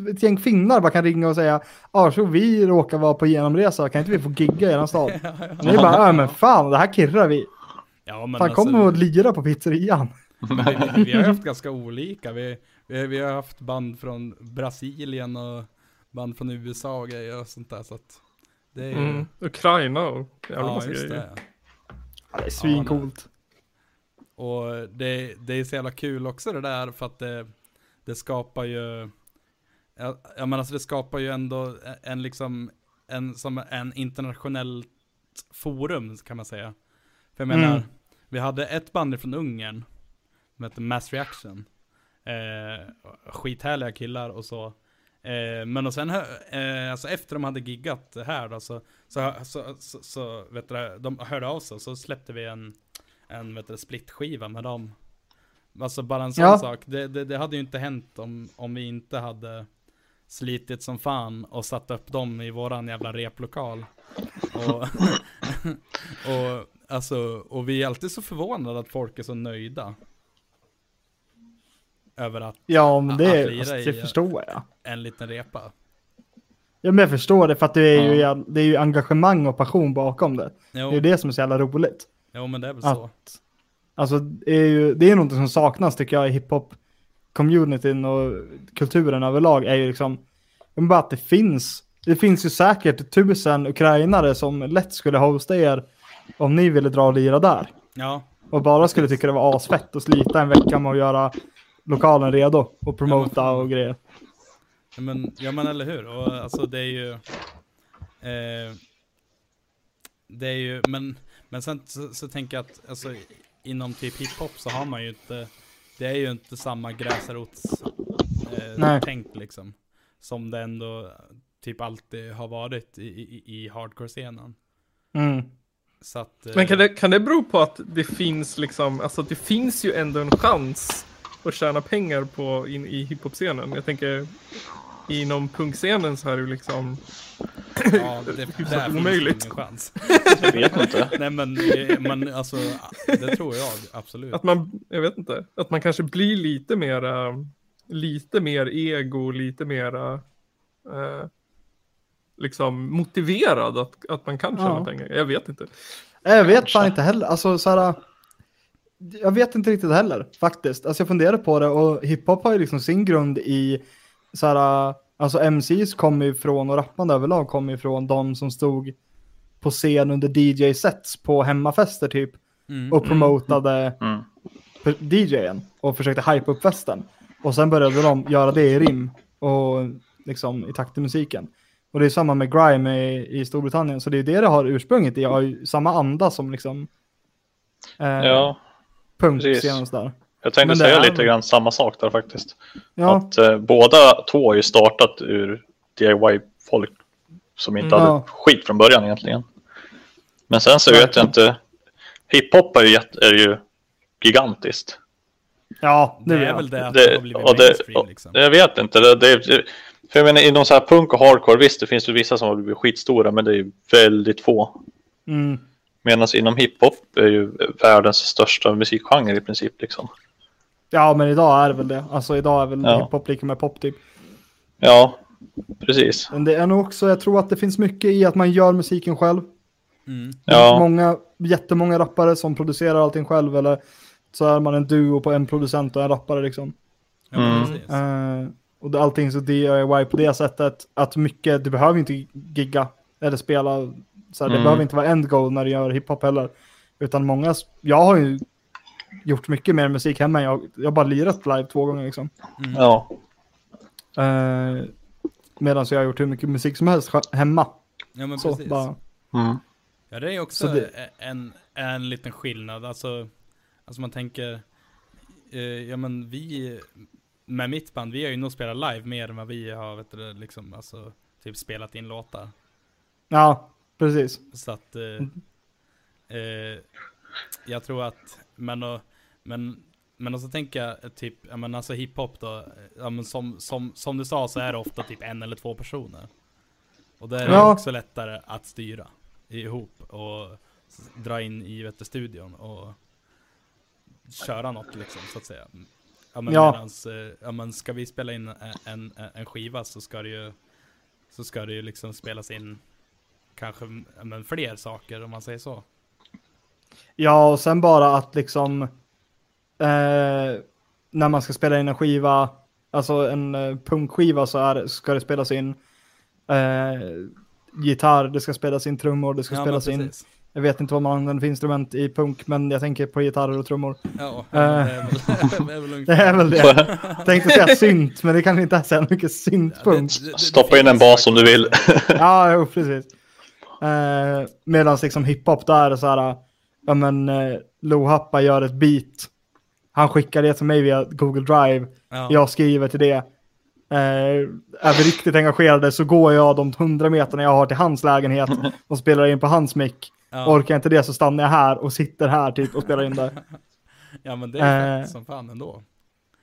S3: ett gäng finnar bara kan ringa och säga, ja så vi råkar vara på genomresa, kan inte vi få gigga i eran stad? Ni bara, ja men fan, det här kirrar vi.
S4: Ja men
S3: Fan,
S4: alltså,
S3: kom och lira på pizzerian.
S4: vi, vi, vi har haft ganska olika. Vi, vi, vi har haft band från Brasilien och band från USA och grejer och sånt där så att det är ju,
S5: Mm. Ukraina och jävla
S4: ja
S5: massa
S4: just
S5: grejer.
S4: det.
S3: Ja, det är svincoolt.
S4: Och det, det är så jävla kul också det där för att det, det skapar ju Ja, ja men alltså det skapar ju ändå en liksom En som en internationellt forum kan man säga För jag menar
S3: Mm.
S4: Vi hade ett band från Ungern Som hette Mass Reaction eh, Skithärliga killar och så eh, Men och sen eh, alltså efter de hade giggat här då så Så, så, så, så vet du, de hörde av sig och så släppte vi en En vet du, splitskiva med dem Alltså bara en sån
S3: Ja.
S4: sak det, det, det hade ju inte hänt om, om vi inte hade slitit som fan och satt upp dem i våran jävla replokal. Och, och, alltså, och vi är alltid så förvånade att folk är så nöjda. Över att
S3: Ja, men
S4: Att
S3: det,
S4: lira
S3: alltså,
S4: i-
S3: det förstår jag.
S4: en liten repa.
S3: Ja, men jag förstår det för att det är, ju,
S2: Ja.
S3: det är ju engagemang och passion bakom det.
S4: Jo,
S3: Det är det som är så jävla roligt.
S4: jo men det är väl
S3: Att-
S4: så.
S3: Alltså, det är ju det är något som saknas tycker jag i hiphop-communityn och kulturen överlag är ju liksom, men bara att det finns, det finns ju säkert tusen ukrainare som lätt skulle hosta er om ni ville dra och lira där.
S4: Ja,
S3: Och bara skulle tycka det var asfett att slita en vecka med att göra lokalen redo och promota och grejer.
S4: Ja men, ja men eller hur, och alltså det är ju eh, Det är ju, men, men sen så, så tänker jag att alltså, inom typ hiphop så har man ju inte Det är ju inte samma gräsrots eh, liksom Som det ändå typ alltid har varit i, i, i hardcore-scenen
S3: Mm.
S4: Så att eh,
S5: Men kan det, kan det bero på att det finns liksom, alltså det finns ju ändå en chans att tjäna pengar på in i hiphop-scenen. Jag tänker inom punkscenen så är det ju liksom,
S4: Ja, det, det
S5: hyfsat
S4: finns
S5: omöjligt.
S4: ingen chans
S2: Jag vet inte.
S4: Nej men, eh, men alltså, det tror jag absolut
S5: att man, jag vet inte, att man kanske blir lite mera, lite mer ego, lite mera eh, liksom motiverad att, att man kan tjäna
S3: Ja.
S5: pengar. Jag vet inte.
S3: Jag vet fan inte heller. Alltså, så här, jag vet inte riktigt heller faktiskt. Alltså, jag funderar på det och hiphop har ju liksom sin grund i så här, alltså MCs kommer ju från och rappande överlag kommer ju från de som stod på scen under DJ-sets på hemmafester typ
S4: Mm.
S3: och promotade
S2: Mm.
S3: för DJen och försökte hypa upp festen. Och sen började de göra det i rim och liksom i takt till musiken. Och det är samma med grime i, i Storbritannien, så det är det det har ursprunget i. Jag har ju samma anda som liksom eh,
S2: Ja,
S3: punkscenen och sådär.
S2: jag tänkte
S3: Men
S2: säga
S3: är-
S2: lite grann samma sak där faktiskt.
S3: Ja,
S2: Att eh, båda två har ju startat ur DIY-folk som inte
S3: Mm.
S2: hade
S3: Ja.
S2: skit från början egentligen. Men sen så vet jag inte. Hiphop är ju, är ju gigantiskt.
S3: ja det,
S4: Det är väl det att
S2: Det- och det- och-
S4: liksom.
S2: Jag vet inte. Det, det, det, för jag menar inom så här punk och hardcore, visst det finns ju vissa som har blivit skitstora men det är ju väldigt få.
S3: Mm.
S2: Medan inom hiphop är ju världens största musikgenre i princip liksom.
S3: Ja, men idag är det väl det. Alltså idag är väl
S2: Ja.
S3: hiphop lika med pop typ.
S2: Ja, precis.
S3: Men det är nog också, jag tror att det finns mycket i att man gör musiken själv.
S4: Mm.
S2: Ja,
S3: många, jättemånga rappare som producerar allting själv eller så är man en duo på en producent och en rappare liksom.
S4: Ja,
S2: Mm.
S3: Eh, och allting så DIY på det sättet att mycket, du behöver inte gigga eller spela, så här, det
S2: Mm.
S3: behöver inte vara end goal när du gör hiphop heller. Utan många, jag har ju gjort mycket mer musik hemma, jag, jag har bara lirat live två gånger liksom.
S4: Mm.
S2: ja.
S3: Uh, Medan jag har gjort hur mycket musik som helst hemma.
S4: Ja men
S3: Så,
S4: precis.
S3: bara,
S2: Mm.
S4: Ja det är också
S3: Så det-
S4: en, en liten skillnad. Alltså, alltså man tänker, eh, ja men vi, med mitt band, vi har ju nog spelat live mer än vad vi har, vet du, liksom, alltså, typ spelat in låtar.
S3: ja, precis.
S4: Så att, eh, eh, jag tror att, men, och, men, men så tänker jag eh, typ, ja men alltså hiphop då, eh, ja men som, som, som du sa så är det ofta typ en eller två personer. Och där är det
S3: Ja.
S4: också lättare att styra ihop och dra in i vet studion och köra något liksom så att säga. Ja men
S3: Ja.
S4: medans, eh, ja men ska vi spela in en, en, en skiva så ska det ju, så ska det ju liksom spelas in kanske men fler saker om man säger så.
S3: Ja, och sen bara att liksom eh, när man ska spela in en skiva, alltså en eh, punkskiva så är, ska det spelas in eh, gitarr, det ska spelas in trummor, det ska
S4: Ja,
S3: spelas in, jag vet inte vad man använder för instrument i punk, men jag tänker på gitarrer och trummor.
S4: Ja, men det är väl, det är väl
S3: Det
S4: ungefär.
S3: är väl det. Tänkte säga synt, men det kanske inte är så mycket syntpunk.
S4: Ja, det- det- det
S2: Stoppa in en bas om du vill.
S3: Ja, jo, precis. Eh, Medan liksom hiphop där är så här, ja men eh, Lohappa gör ett beat. Han skickar det till mig via Google Drive.
S4: Ja.
S3: Jag skriver till det. Eh, är vi riktigt engagerade så går jag de hundra meterna jag har till hans lägenhet och spelar in på hans mick.
S4: Ja.
S3: Orkar jag inte det så stannar jag här och sitter här typ och spelar in det.
S4: Ja men det är
S3: Eh,
S4: fett som fan ändå.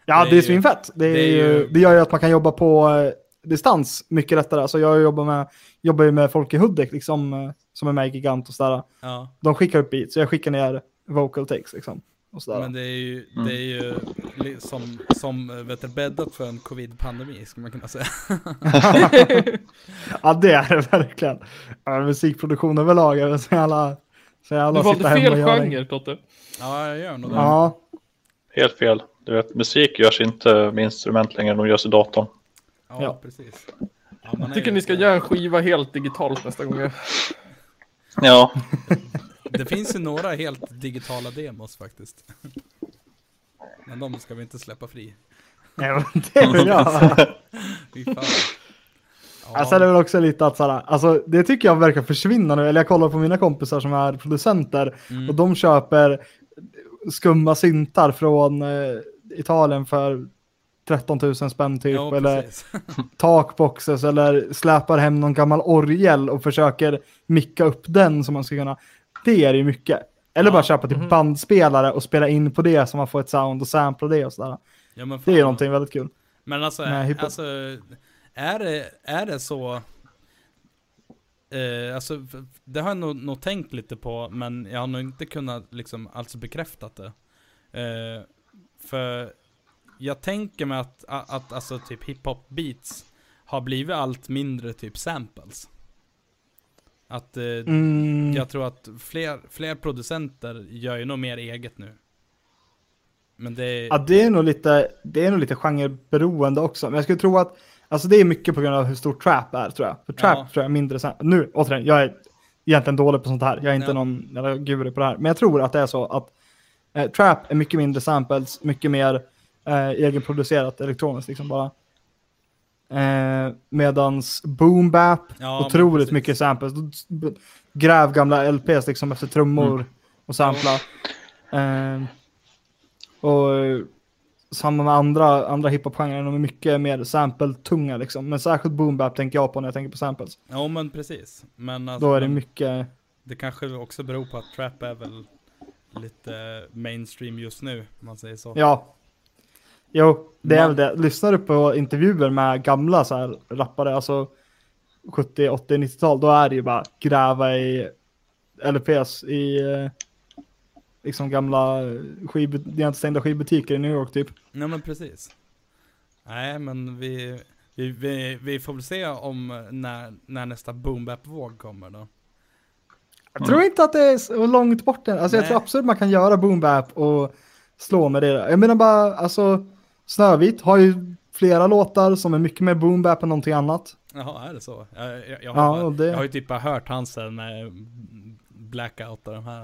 S3: Ja,
S4: Det
S3: det
S4: är
S3: är svinfett. Det, är
S4: det är
S3: ju,
S4: ju-
S3: det gör ju att man kan jobba på, eh, distans mycket lättare. Alltså jag jobbar, med, jobbar ju med folk i Hudik liksom, eh, som är med i Gigant och sådär.
S4: Ja,
S3: De skickar upp beats, så jag skickar ner vocal takes liksom. Och sådär.
S4: men det är ju,
S2: Mm.
S4: det är ju som, som eh, vet du, bäddat för en covid-pandemi, skulle man kunna säga.
S3: ja, det är det verkligen. Ja, musikproduktion överlag är väl så jävla... Så jävla
S5: Du valde fel genre Totte.
S4: Ja, jag gör nog det.
S3: Ja,
S2: Helt fel. Du vet, musik görs inte med instrument längre, de görs i datorn.
S4: Ja,
S3: Ja.
S4: precis. Ja, man
S5: Jag tycker ni ska göra en skiva helt digitalt nästa gång.
S2: Ja,
S4: Det finns ju några helt digitala demos faktiskt. Men de ska vi inte släppa fri.
S3: ja men det vill jag.
S4: Ja,
S3: Alltså det är väl också lite att såhär, alltså det tycker jag verkar försvinna nu. Eller jag kollar på mina kompisar som är producenter
S4: mm.
S3: och de köper skumma syntar från eh, Italien för 13 000 spänn typ.
S4: ja,
S3: eller takboxes eller släpar hem någon gammal orgel och försöker micka upp den som man ska kunna. Det är ju mycket. Eller
S4: Ja.
S3: bara köpa typ
S5: Mhm.
S3: bandspelare och spela in på det så man får ett sound och sampla det och sådär.
S4: Ja,
S3: Det är ju någonting väldigt kul.
S4: Men alltså, alltså är, det, är det så... Eh, alltså, det har jag nog, nog tänkt lite på, men jag har nog inte kunnat liksom alltså bekräftat det. Eh, för jag tänker mig att, att, att alltså typ hiphop beats har blivit allt mindre typ samples. Att eh,
S3: Mm.
S4: jag tror att fler, fler producenter gör ju nog mer eget nu. Men det är...
S3: Ja, det är nog lite, det är nog lite genreberoende också. Men jag skulle tro att, alltså det är mycket på grund av hur stor trap är tror jag. För trap
S4: Ja.
S3: tror jag är mindre, nu återigen, jag är egentligen dålig på sånt här. Jag är inte
S4: Ja.
S3: någon guru på det här. Men jag tror att det är så att eh, trap är mycket mindre samples, mycket mer eh, egenproducerat elektroniskt liksom bara. Eh, medans boom bap,
S4: Ja,
S3: otroligt mycket samples. Gräv gamla LPs liksom efter trummor
S2: Mm.
S3: och sampla. Eh, och eh, samma med andra, andra hiphop-genrer, de är mycket mer sample-tunga liksom. Men särskilt boom bap tänker jag på när jag tänker på samples.
S4: Ja men precis. Men alltså,
S3: Då är det mycket,
S4: Det kanske också beror på att trap är väl lite mainstream just nu, om man säger så.
S3: ja. Jo, det är väl det. Lyssnar du på intervjuer med gamla så här rappare, alltså 70, 80, 90-tal, då är det ju bara gräva i LPs i eh, liksom gamla skivbut- stängda skivbutiker i New York typ.
S4: Ja men precis. Nej men vi, vi, vi, vi får väl se om när, när nästa boom våg kommer då.
S3: Jag tror inte att det är så långt bort än. Alltså jag
S4: Nej.
S3: tror absolut man kan göra boom och slå med det. Jag menar bara, alltså Snövit har ju flera låtar som är mycket mer boom bap än någonting annat.
S4: Jaha, är det så? Jag, jag, jag,
S3: Ja,
S4: har,
S3: och det-
S4: jag har ju typ bara hört hans sen med Blackout och de här.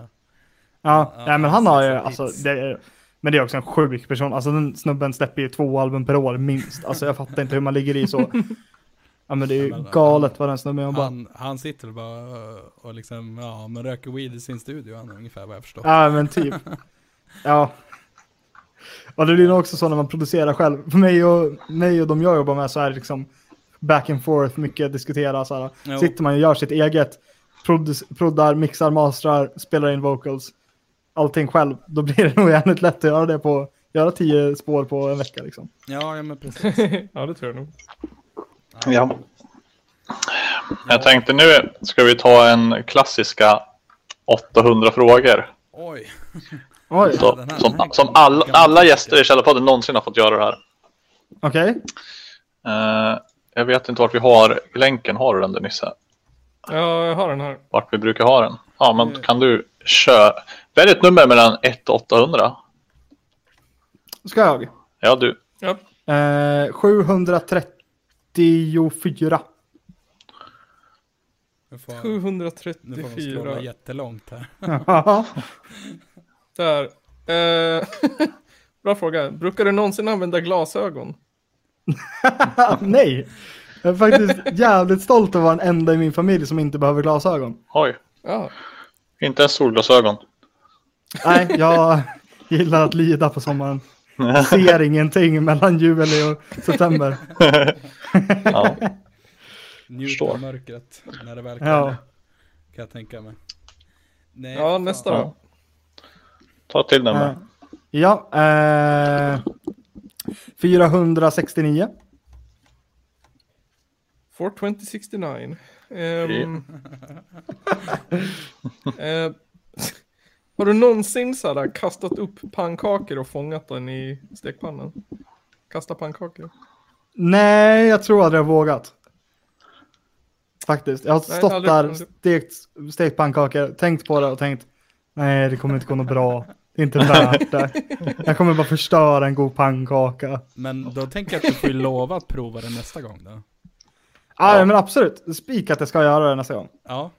S3: Ja,
S4: Ja,
S3: nej, men han har ju, alltså, det är, men det är också en sjuk person. Alltså den snubben släpper ju två album per år minst. Alltså jag fattar inte hur man ligger i så. Ja men det är ju
S4: Ja,
S3: galet vad den snubben jobbar.
S4: Han, han sitter bara och liksom, ja men röker weed i sin studio han ungefär vad jag förstår.
S3: Ja men typ. Ja. Och det blir nog också så när man producerar själv. För mig och, mig och de jag jobbar med så är det liksom back and forth, mycket diskutera så här.
S4: Jo.
S3: Sitter man och gör sitt eget, proddar, mixar, mastrar, spelar in vocals, allting själv, då blir det nog jävligt lätt att göra det på, göra tio spår på en vecka liksom.
S4: Ja, ja men precis.
S5: ja, det tror jag nog.
S2: ja. Jag tänkte nu ska vi ta en klassiska 800 frågor.
S4: Oj.
S3: Oj,
S2: Så,
S4: den här-
S2: som
S4: den här
S2: som all, alla gäster i Källarpodden någonsin har fått göra det här.
S3: okej.
S2: Eh, jag vet inte vart vi har länken. Har du den där Nisse?
S5: Ja, jag har den här.
S2: Vart vi brukar ha den? Ja, men
S4: Mm.
S2: kan du köra? Välj ett nummer mellan 1 och 800.
S3: Ska jag?
S2: Ja, du.
S5: Ja.
S3: Eh, 734.
S4: Nu får, nu får
S5: 734.
S4: jättelångt här.
S5: Där. Eh, bra fråga. Brukar du någonsin använda glasögon?
S3: Nej. Jag är faktiskt jävligt stolt över att vara den enda i min familj som inte behöver glasögon.
S2: Oj,
S5: Ja.
S2: inte ens solglasögon.
S3: Nej, jag gillar att lida på sommaren. Ser ingenting mellan juli och september.
S2: Ja.
S4: Njut av mörkret när det väl kommer.
S3: Ja.
S4: Kan jag tänka mig. Nej,
S5: Ja, nästa då.
S2: Ta till
S3: Eh,
S2: nummer.
S3: ja, eh, 469.
S5: For 2069. Ehm, eh, har du någonsin så här, kastat upp pannkakor och fångat den i stekpannan? Kasta pannkakor?
S3: Nej, jag tror aldrig jag vågat. Faktiskt. Jag har
S5: Nej,
S3: stått
S5: aldrig-
S3: där,
S5: aldrig.
S3: stekt, stekt pannkakor, tänkt på det och tänkt nej, det kommer inte gå något bra. Det är inte värt det. Jag kommer bara förstöra en god pannkaka.
S4: Men då tänker jag att du får ju lova att prova det nästa gång då.
S3: Ah, ja. men absolut. Spik att jag ska göra det nästa gång.
S4: Ja.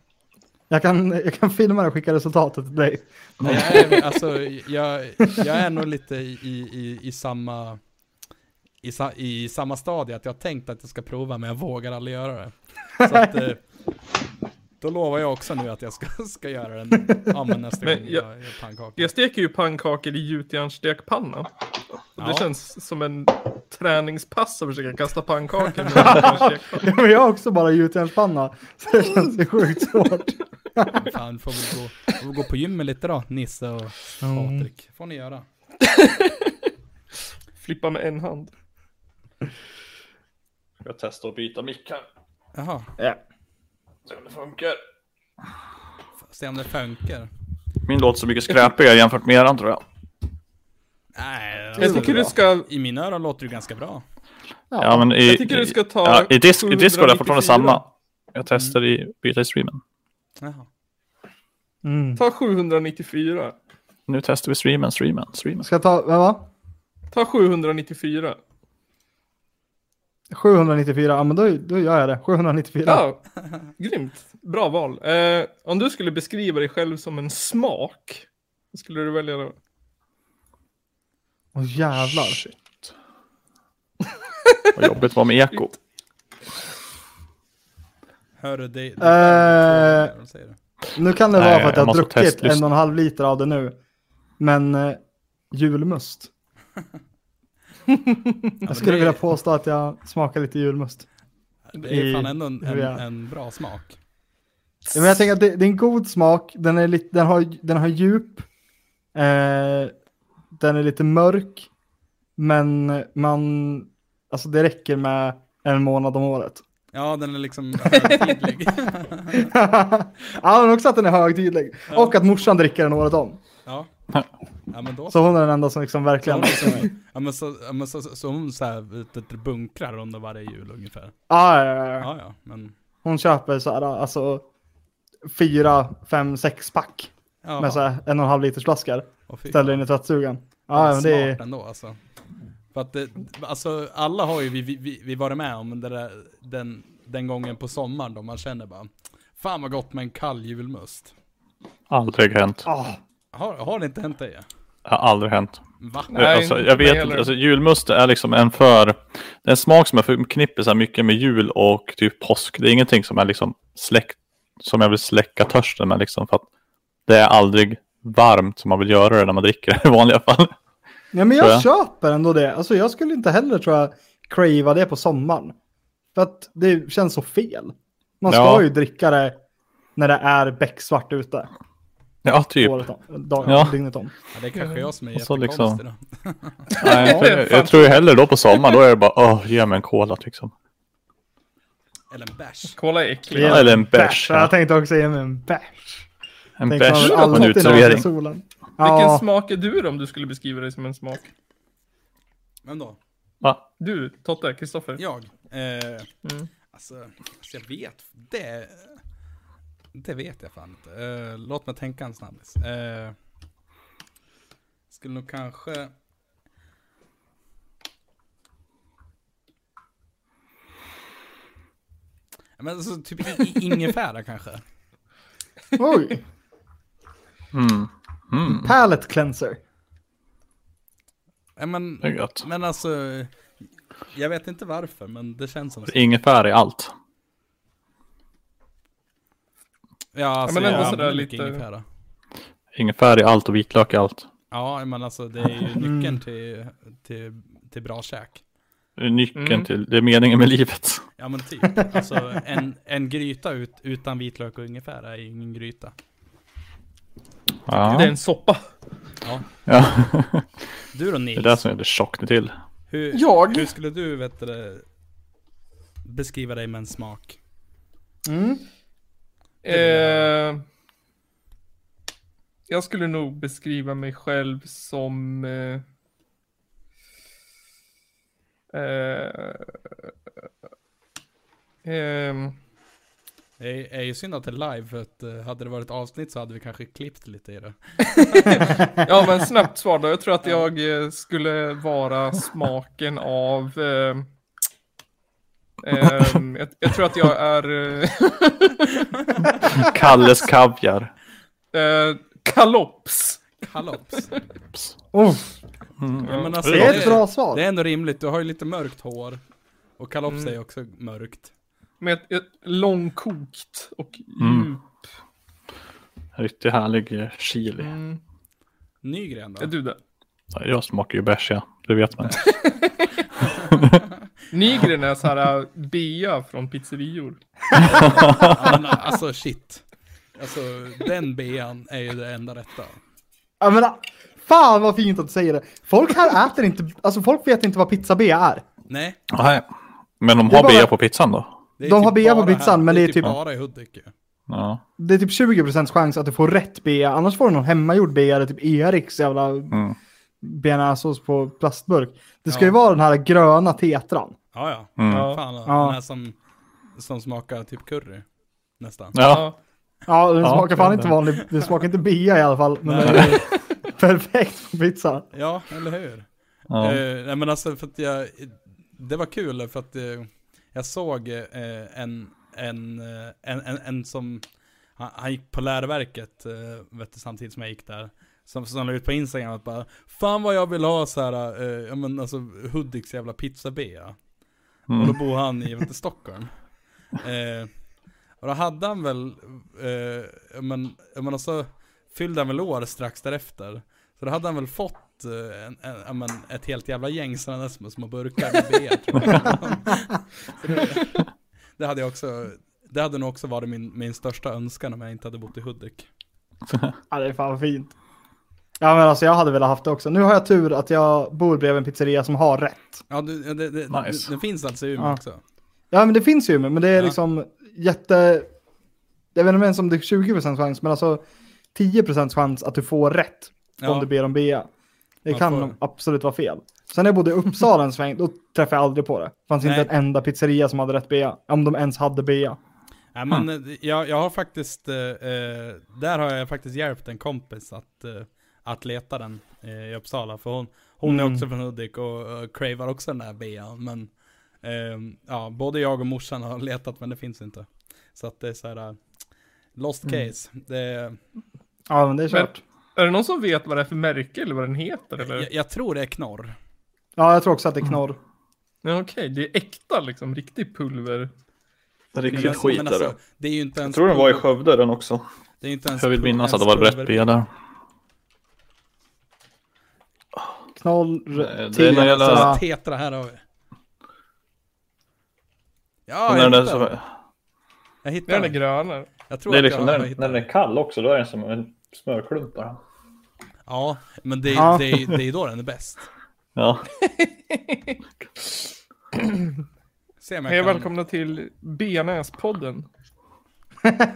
S3: Jag kan, jag kan filma det och skicka resultatet till dig.
S4: Jag är, alltså, jag, jag är nog lite i, i, i samma i, sa, i samma stadie att jag tänkt att jag ska prova men jag vågar aldrig göra det. Så att, eh, då lovar jag också nu att jag ska, ska göra den ja, men nästa
S5: Men
S4: gång
S5: jag-
S4: jag gör pannkakor.
S5: Jag steker ju pannkakor i gjutjärnsstekpanna. Och Det
S4: Ja.
S5: känns som en träningspass att försöka kasta pannkakor med.
S3: Ja, men jag har också bara gjutjärnspanna. Så det känns ju sjukt svårt.
S4: Fan, får väl gå, får väl gå på gymmet lite då, Nisse och
S3: Mm.
S4: Patrik. får ni göra.
S5: Flippa med en hand.
S2: Jag testar att byta mick här.
S4: Jaha,
S3: Ja.
S2: Se om det funkar.
S4: se om det funkar.
S2: Min låter så mycket skräpigare jämfört med eran tror jag.
S4: Nej,
S5: Jag tycker du ska,
S4: i mina öron låter det ganska bra.
S2: Ja, men i,
S5: jag tycker du ska ta
S2: ja, i, disk, i Discord är det
S5: 794.
S2: fortfarande samma. Jag testar i byta i streamen.
S4: Jaha.
S3: Mm.
S5: Ta 794.
S2: Nu testar vi streamen, streamen, streamen.
S3: Ska jag ta, vad va?
S5: Ta 794.
S3: 794, ja men då, då gör jag det. 794.
S5: Ja, grymt. Bra val. Eh, om du skulle beskriva dig själv som en smak, vad skulle du välja då?
S3: Åh jävlar.
S2: Shit. Vad jobbigt vara med eko.
S4: Hör du det?
S3: Eh,
S4: du?
S3: Nu kan det
S2: Nej,
S3: vara för att jag har druckit en och en halv liter av det nu. Men eh, julmust. Jag skulle vilja påstå att jag smakar lite julmust.
S4: Det är fan ändå en, en, en bra smak.
S3: Ja, Men jag tänker att det, det är en god smak, den, är lite, den, har, den har djup, eh, den är lite mörk, men man, alltså det räcker med en månad om året.
S4: Ja, den är liksom högtidlig.
S3: ja, men också att den är högtidlig. Och att morsan dricker den året om.
S4: ja. Ja, men då
S3: Så hon är den enda som liksom verkligen...
S4: Ja, men så, ja, men så, så, så hon så här, bunkrar under varje jul ungefär.
S3: Ja, ja, ja, ja.
S4: Ja, ja, men.
S3: Hon köper så här, alltså fyra, fem, sex pack
S4: Ja,
S3: med så här en och en halv liters flaskor. Ställer in i tvättstugan.
S4: Ja,
S3: men det är...
S4: Smart ändå alltså. För att det, alltså alla har ju vi, vi, vi, varit med om det där, den, den gången på sommaren då man känner bara Fan vad gott med en kall julmust.
S2: Aldrig hänt.
S3: Ah,
S4: Har, har det inte hänt dig?
S2: Det har aldrig hänt.
S4: Va?
S5: Nej,
S2: alltså, jag vet inte, alltså, julmust är liksom en för... Det är en smak som jag förknippar så här mycket med jul och typ påsk. Det är ingenting som är liksom släck, som jag vill släcka törsten med liksom. För att det är aldrig varmt som man vill göra det när man dricker det i vanliga fall.
S3: Ja, men jag
S2: jag.
S3: köper ändå det. Alltså jag skulle inte heller tror jag crava det på sommaren. För att det känns så fel. Man ska
S2: Ja.
S3: ju dricka det när det är becksvart ute.
S2: Ja, typ.
S3: Året om, dag,
S2: Ja.
S3: dygnet om.
S4: Ja, det är kanske jag som är
S2: Och så
S4: jättekonstig
S2: liksom-
S4: då.
S2: Nej,
S5: Ja,
S2: jag, jag tror ju hellre då på sommaren, då är det bara åh, ge mig en cola liksom.
S4: Eller en bärs.
S5: Kolla är äcklig.
S2: Ja, eller en bärs.
S3: Jag
S2: Ja.
S3: tänkte också ge mig en bärs.
S2: En bärs på en
S3: solen.
S5: Vilken
S3: Ja,
S5: smak är du då om du skulle beskriva dig som en smak?
S4: Vem då?
S2: Va?
S5: Du, Totte, Kristoffer.
S4: Jag? Eh,
S5: Mm.
S4: alltså, alltså, jag vet. Det, det vet jag fan inte. Eh, låt mig tänka en snabbis. Eh, skulle nog kanske... Men alltså, typ ingefära kanske.
S3: oj.
S2: Mm. Mm.
S3: Palette cleanser.
S4: Ja, men,
S2: Det är gött.
S4: men alltså, jag vet inte varför, men det känns som så.
S2: Ingefära i allt.
S4: Ja, alltså,
S5: men
S4: jag
S5: ändå
S4: använder
S5: sådär lite-
S4: ingefära.
S2: Ingefära i allt och vitlök i allt.
S4: Ja, men alltså det är ju
S3: Mm.
S4: nyckeln till, till, till bra käk.
S2: Det är nyckeln
S5: Mm.
S2: till, det är meningen med livet.
S4: Ja men typ. Alltså en, en gryta ut, utan vitlök och ingefära är ju ingen gryta.
S2: Ja,
S5: Det är en soppa.
S4: Ja.
S2: ja.
S4: Du då
S2: det
S4: Nils?
S2: är det som gör det tjocknar till.
S4: hur,
S5: Jag?
S4: hur skulle du vet det, beskriva dig med en smak?
S3: Mm.
S5: Eh, jag skulle nog beskriva mig själv som... Eh, eh, ehm,
S4: Det är ju synd att det är live, för att eh, hade det varit avsnitt så hade vi kanske klippt lite i det.
S5: ja men snabbt svar då. Jag tror att jag eh, skulle vara smaken av... Eh, ehm, jag, jag tror att jag är... Eh,
S2: Kalles kaviar.
S5: eh, kalops.
S4: Kalops.
S3: Oh,
S2: Mm.
S4: Ja, men alltså,
S3: det är ett bra svar.
S4: Det är ändå rimligt, du har ju lite mörkt hår. Och kalops
S5: Mm.
S4: är också mörkt.
S5: Med ett, ett långkokt och
S2: Mm.
S5: djup.
S2: Riktigt härlig eh, chili.
S5: Mm.
S4: Nygren då?
S5: Är du det?
S2: Ja, Jag smakar ju bärs ja, det vet man.
S5: Nygren är så här äh, bea från pizzerior.
S4: Alltså shit. Alltså den bean är ju det enda rätta.
S3: Jag menar, fan vad fint att du säger det. Folk här äter inte, alltså folk vet inte vad pizza B är.
S4: Nej.
S2: Nej. Men de
S3: Det är
S2: har
S3: bara-
S2: bea på pizzan då?
S4: det är
S3: De har bea på pizzan,
S4: här-
S3: men det är typ-
S4: bara i Hudik.
S2: Ja.
S3: Det är typ 20% chans att du får rätt B, annars får du någon hemmagjord B eller typ Eriks jävla
S2: Mm.
S3: bearnaisesås på plastburk. Det ska
S4: Ja.
S3: ju vara den här gröna tetran.
S4: Ja, ja.
S2: Mm.
S5: Ja.
S4: Fan,
S3: Ja.
S4: den här som, som smakar typ curry. Nästan.
S2: Ja.
S3: Ja, den
S2: Ja,
S3: smakar fan inte vanlig, det smakar inte bea i alla fall. Men
S4: Nej.
S3: det är perfekt på pizza.
S4: Ja, eller hur?
S2: Ja.
S4: Nej men alltså för att jag, det var kul för att eh, jag såg eh, en, en, en, en, en som, han, han gick på läroverket vet du, samtidigt som jag gick där. Som, som la ut på Instagram att bara, fan vad jag vill ha så här, ja men alltså Hudiks jävla pizzabea. Och då
S2: Mm.
S4: bor han i vet Stockholm. Eh, och då hade han väl, eh, men, men alltså, fyllde han väl år strax därefter. Så då hade han väl fått eh, en, en, men, ett helt jävla gäng sådana där små, små burkar med beer tror jag. Så det, det hade jag också, det hade nog också varit min, min största önskan om jag inte hade bott i Hudik.
S3: Ja, det är fan fint. Ja, men alltså jag hade velat haft det också. Nu har jag tur att jag bor bredvid en pizzeria som har rätt.
S4: Ja, det, det, det,
S2: Nice.
S4: det, det finns alltså i Umeå
S3: Ja.
S4: också.
S3: Ja, men det finns ju, men det är
S4: Ja.
S3: liksom jätte... Jag vet inte ens om det är 20% chans, men alltså 10% chans att du får rätt om
S4: Ja.
S3: du ber om bea. Det
S4: Man
S3: kan
S4: får-
S3: absolut vara fel. Sen när jag bodde i Uppsala en sväng, då träffade jag aldrig på det. Det fanns
S4: Nej.
S3: inte en enda pizzeria som hade rätt bea. Om de ens hade bea.
S4: Ja, men eh, jag, jag har faktiskt, eh, eh, där har jag faktiskt hjälpt en kompis att, eh, att leta den eh, i Uppsala. För hon, hon är
S3: Mm.
S4: också från Hudik och uh, cravar också den där bean. Men ehm, ja, både jag och morsan har letat men det finns inte. Så att det är så här uh, lost
S3: Mm.
S4: case. Det,
S3: Ja, men det är
S5: Men-
S3: kört.
S5: Är det någon som vet vad det är för märke eller vad den heter eller?
S4: jag, jag tror det är knorr.
S3: Ja, jag tror också att det är knorr.
S5: Ja, Okej, det är äkta liksom, riktig pulver.
S2: Riktigt
S4: Men-
S2: skit
S4: men
S2: är
S4: alltså,
S2: det.
S4: är ju inte
S2: Jag
S4: ens
S2: tror den var i Skövde den också.
S4: Det är ju inte ens
S2: Jag vill minnas att det var rätt bea där.
S3: Knoll,
S2: Det- det
S3: te,
S2: är när det gäller-
S3: så-
S4: Tetra här har vi. Ja, jag
S2: den är
S4: hittade.
S2: så,
S4: Jag
S5: Den
S4: hittade.
S5: är
S4: den.
S5: grönare.
S4: Jag tror
S2: det är liksom
S4: jag
S2: när, den- när den
S4: den.
S2: är kall också, då är den som en smörklump bara.
S4: Ja, men det,
S3: Ja.
S4: det, det är då den är bäst.
S2: Ja.
S4: Se
S5: Hej
S4: kan...
S5: välkomna till Benäspodden.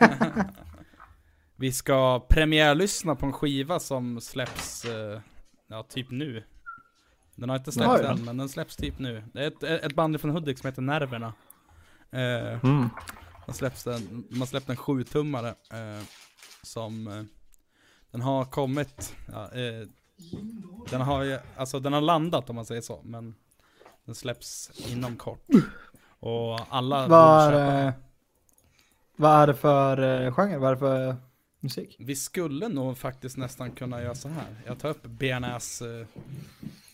S4: Vi ska premiärlyssna på en skiva som släpps, eh, ja typ nu. Den har inte släppts än, men den släpps typ nu. Det är ett, ett band från Hudik som heter Nerverna. Eh,
S2: Mm.
S4: man, släpps den, man släppte en 7-tummare eh, som eh, den har kommit, ja, eh, den har ju, alltså den har landat om man säger så, men den släpps inom kort. Och alla
S3: Vad
S4: borde köpa.
S3: det- vad är det för eh, genre? Vad är det för musik?
S4: Vi skulle nog faktiskt nästan kunna göra så här. Jag tar upp BNS.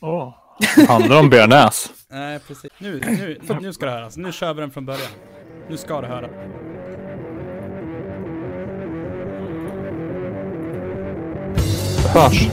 S2: Oh. Handlar om bearnaise.
S4: nej, precis. Nu, nu, nu ska det höras. Nu kör vi den från början. Nu ska det höra.
S2: Hörs.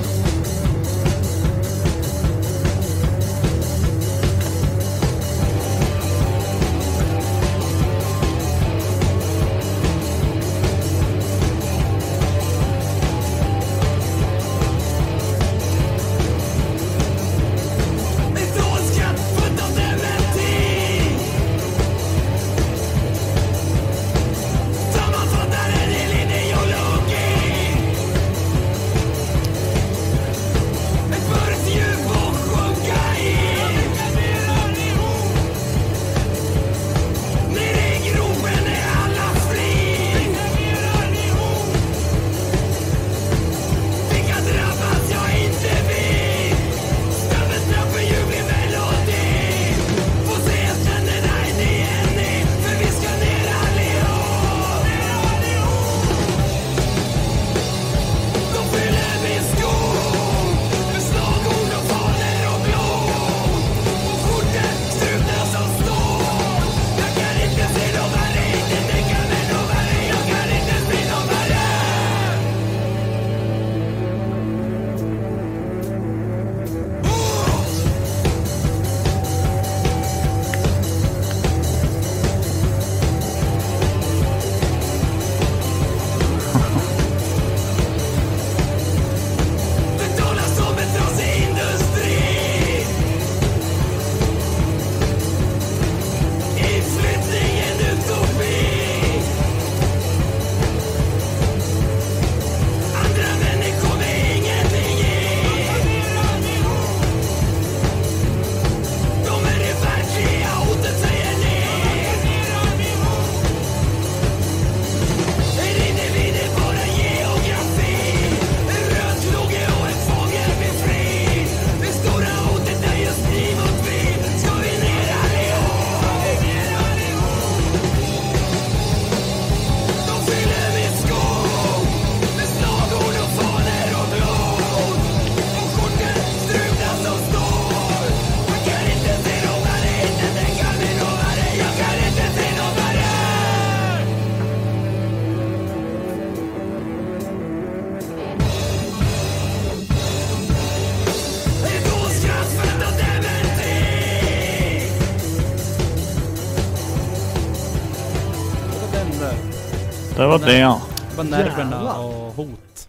S2: Det var det ja.
S4: Det var nerverna
S3: Jävlar.
S4: och hot.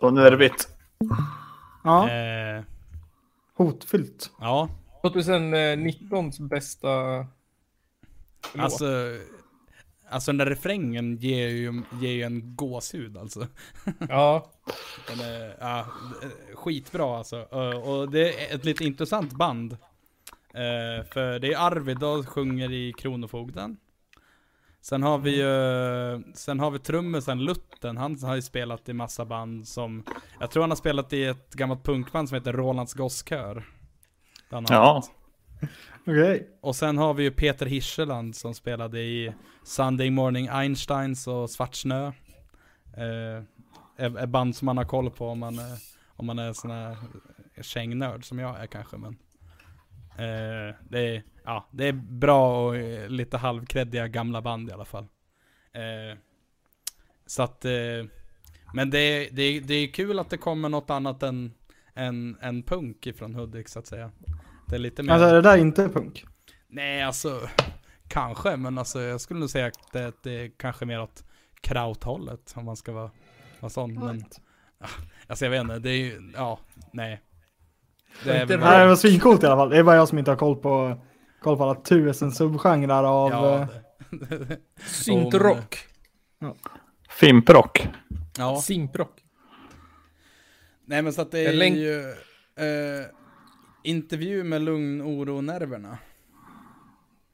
S2: Och nervigt.
S3: Ja,
S4: Eh,
S3: hotfyllt.
S4: ja,
S5: 2019s bästa låt.
S4: alltså. Alltså den där refrängen ger ju, ger ju en gåshud alltså.
S5: Ja,
S4: Den är, ja, skitbra alltså. Eh, Och det är ett lite intressant band. Eh, För det är Arvid då sjunger i Kronofogden. Sen har vi ju, sen har vi trummisen Lutten, han har ju spelat i massa band som, jag tror han har spelat i ett gammalt punkband som heter Rolands Gosskör.
S2: Ja.
S3: Okej.
S4: Och sen har vi ju Peter Hirscheland som spelade i Sunday Morning Einsteins och Svartsnö. Eh, är, är band som man har koll på om man, är- om man är sån här kängnörd som jag är kanske. Men, eh, det, är, ja, det är bra och eh, lite halvkreddiga gamla band i alla fall. Eh, så att, eh, men det, är- det, det är kul att det kommer något annat än, än, än punk ifrån Hudik så att säga. Det är lite mer...
S3: Alltså är det där inte punk?
S4: Nej, alltså kanske, men alltså jag skulle nog säga att det, det är kanske mer åt krauthållet om man ska vara, vara sån. Men, alltså jag vet inte, det är ju, ja, nej. Det
S3: det var svincoolt i alla fall. Det är bara jag som inte har koll på, koll på alla tusen subgenrer av...
S4: ja,
S3: eh,
S5: syntrock.
S2: Fimprock.
S4: ja,
S5: Simprock.
S4: nej men så att det är
S5: Länk-
S4: ju eh, intervju med lugn, oro och nerverna.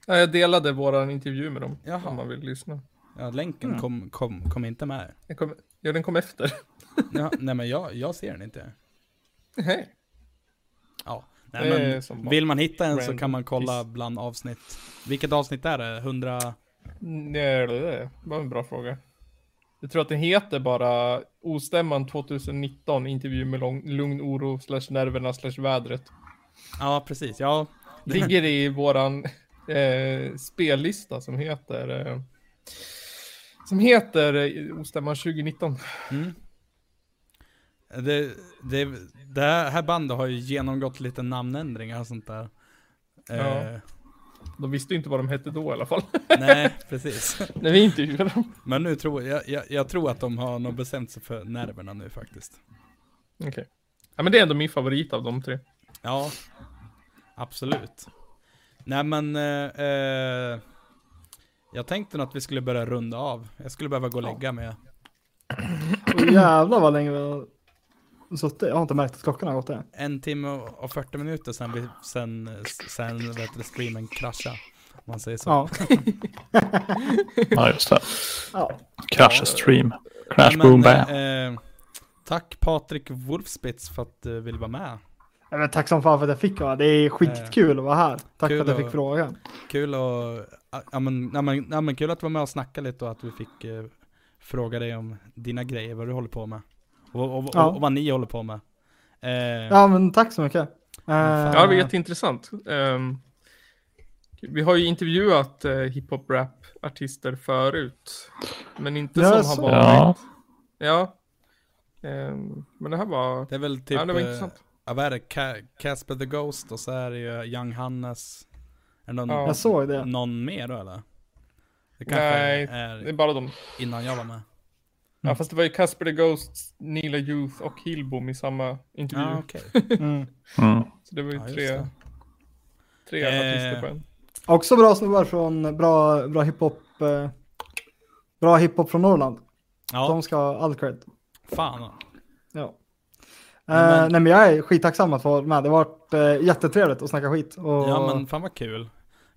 S5: Ja, jag delade våran intervju med dem.
S4: Jaha.
S5: Om man vill lyssna.
S4: Ja, länken kom, kom, kom inte med.
S5: Den kom, ja, den kom efter.
S4: Ja, nej men jag, jag ser den inte.
S5: Nej.
S4: Nej, men vill man hitta en så kan man kolla
S5: piss.
S4: bland avsnitt. Vilket avsnitt är det? 100?
S5: Nej, det var en bra fråga. Jag tror att den heter bara Ostämman 2019, intervju med lång, lugn oro, slash nerverna, slash vädret.
S4: Ja, precis. Ja,
S5: Ligger i våran eh, spellista som heter eh, som heter eh, Ostämman 2019.
S4: Mm. Det, det, det här bandet har ju genomgått lite namnändringar och sånt där.
S5: Ja.
S4: Eh,
S5: De visste ju inte vad de hette då i alla fall.
S4: nej, precis.
S5: När vi intervjuade dem.
S4: Men nu tror jag, jag, jag tror att de har nog bestämt sig för nerverna nu faktiskt.
S5: Okej. Ja men det är ändå min favorit av de tre.
S4: Ja, absolut. Nej men, eh, eh, jag tänkte nog att vi skulle börja runda av. Jag skulle behöva gå och lägga mig.
S3: Och jävlar vad länge vi har suttit. Jag har inte märkt att klockan har gått det.
S4: En timme och 40 minuter sen, vi, sen, sen vet du, streamen kraschade. Om man säger så.
S3: Ja.
S2: Ja, just det.
S3: ja.
S2: Crash stream. Crash
S4: Ja,
S2: boom bam.
S4: eh, tack Patrik Wolfspitz för att du ville vara med.
S3: Ja, men tack som fan för att jag fick vara. Det är skitkul att vara här. Tack
S4: kul
S3: för att jag fick frågan.
S4: Kul och, ja men, ja, men, ja, men kul att du var med och snackade lite och att vi fick eh, fråga dig om dina grejer, vad du håller på med. Och, och,
S3: Ja.
S4: och, vad ni håller på med. Eh,
S3: Ja men tack så mycket. Eh,
S5: Ja, det var jätteintressant. Ehm, vi har ju intervjuat uh, hiphop-rap-artister förut. Men inte som har
S3: så.
S5: varit.
S2: Ja.
S5: Ja. Ehm, men det här var...
S4: Det är väl typ,
S5: ja, det var
S4: eh,
S5: intressant.
S4: ja, vad är det, Ca- Casper the Ghost och så är det ju Young Hannes. Är det någon,
S5: Ja.
S3: Jag såg det.
S4: någon mer då eller? Det kanske
S5: Nej,
S4: är
S5: Det är bara de.
S4: innan jag var med.
S5: Ja, fast det var ju Casper the Ghost, Nila Youth och Hillbom i samma intervju.
S4: Ja, okej.
S3: Mm.
S2: Mm.
S5: Så det var ju
S4: Ja,
S5: tre, tre
S4: Eh,
S5: artister på en.
S3: Också bra snubbar från bra, bra hiphop. Eh, bra hiphop från Norrland.
S4: Ja,
S3: De ska ha all cred.
S4: fan.
S3: Ja. Eh,
S4: Men-
S3: nej men jag är skittacksam att få vara med. Det har varit eh, jättetrevligt att snacka skit. Och
S4: Ja men fan vad kul.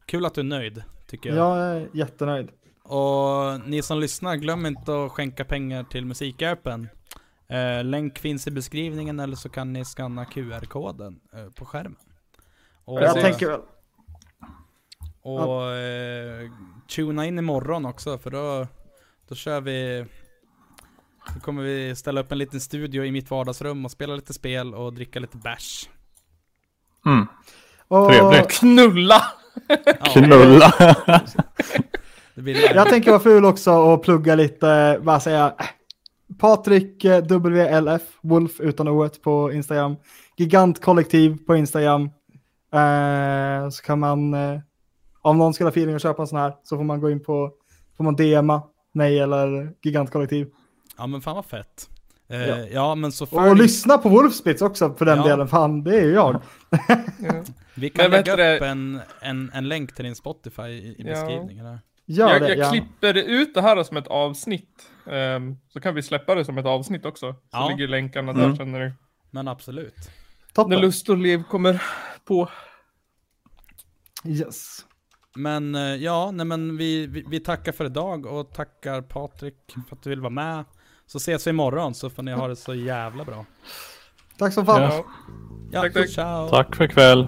S4: Kul att du är nöjd, tycker jag.
S3: jag är jättenöjd.
S4: Och ni som lyssnar, glöm inte att skänka pengar till Musikhjälpen. Eh, länk finns i beskrivningen eller så kan ni scanna QR-koden eh, på skärmen. Och,
S3: Jag tänker väl.
S4: och eh, tuna in imorgon också för då, då kör vi Då kommer vi ställa upp en liten studio i mitt vardagsrum och spela lite spel och dricka lite bärs.
S2: Mm.
S3: Och
S2: Trevligt.
S5: Knulla!
S4: Ja,
S2: Knulla.
S4: Det blir
S3: Jag tänker vara ful också och plugga lite, bara säga äh, Patrik eh, WLF, Wolf utan o på Instagram. Gigantkollektiv på Instagram. Eh, så kan man, eh, om någon skulle ha feeling att köpa en sån här, så får man gå in på, får man DMa mig eller gigantkollektiv.
S4: Ja men fan vad fett. Eh,
S3: Ja.
S4: ja. men så
S3: Och lyssna på Wolfspitz också för den
S4: Ja.
S3: delen, fan det är ju jag.
S5: Ja.
S4: vi kan
S5: Men
S4: lägga upp
S5: det-
S4: en, en, en länk till din Spotify i, i
S5: Ja.
S4: beskrivningen där.
S3: Gör
S5: jag
S3: det,
S5: jag
S3: ja.
S5: klipper ut det här som ett avsnitt. ehm, så kan vi släppa det som ett avsnitt också. Så
S4: Ja.
S5: ligger länkarna
S3: Mm.
S5: där känner du.
S4: Men absolut.
S5: När
S3: Toppen.
S5: lust och liv kommer på.
S3: Yes.
S4: Men eh, ja, nej men vi, vi, vi tackar för idag och tackar Patrik för att du vill vara med. Så ses vi imorgon så får ni ha det så jävla bra.
S3: Tack så fan.
S2: Ja.
S5: Ja.
S4: Ja,
S5: Tack, tack.
S4: ciao.
S2: Tack för ikväll.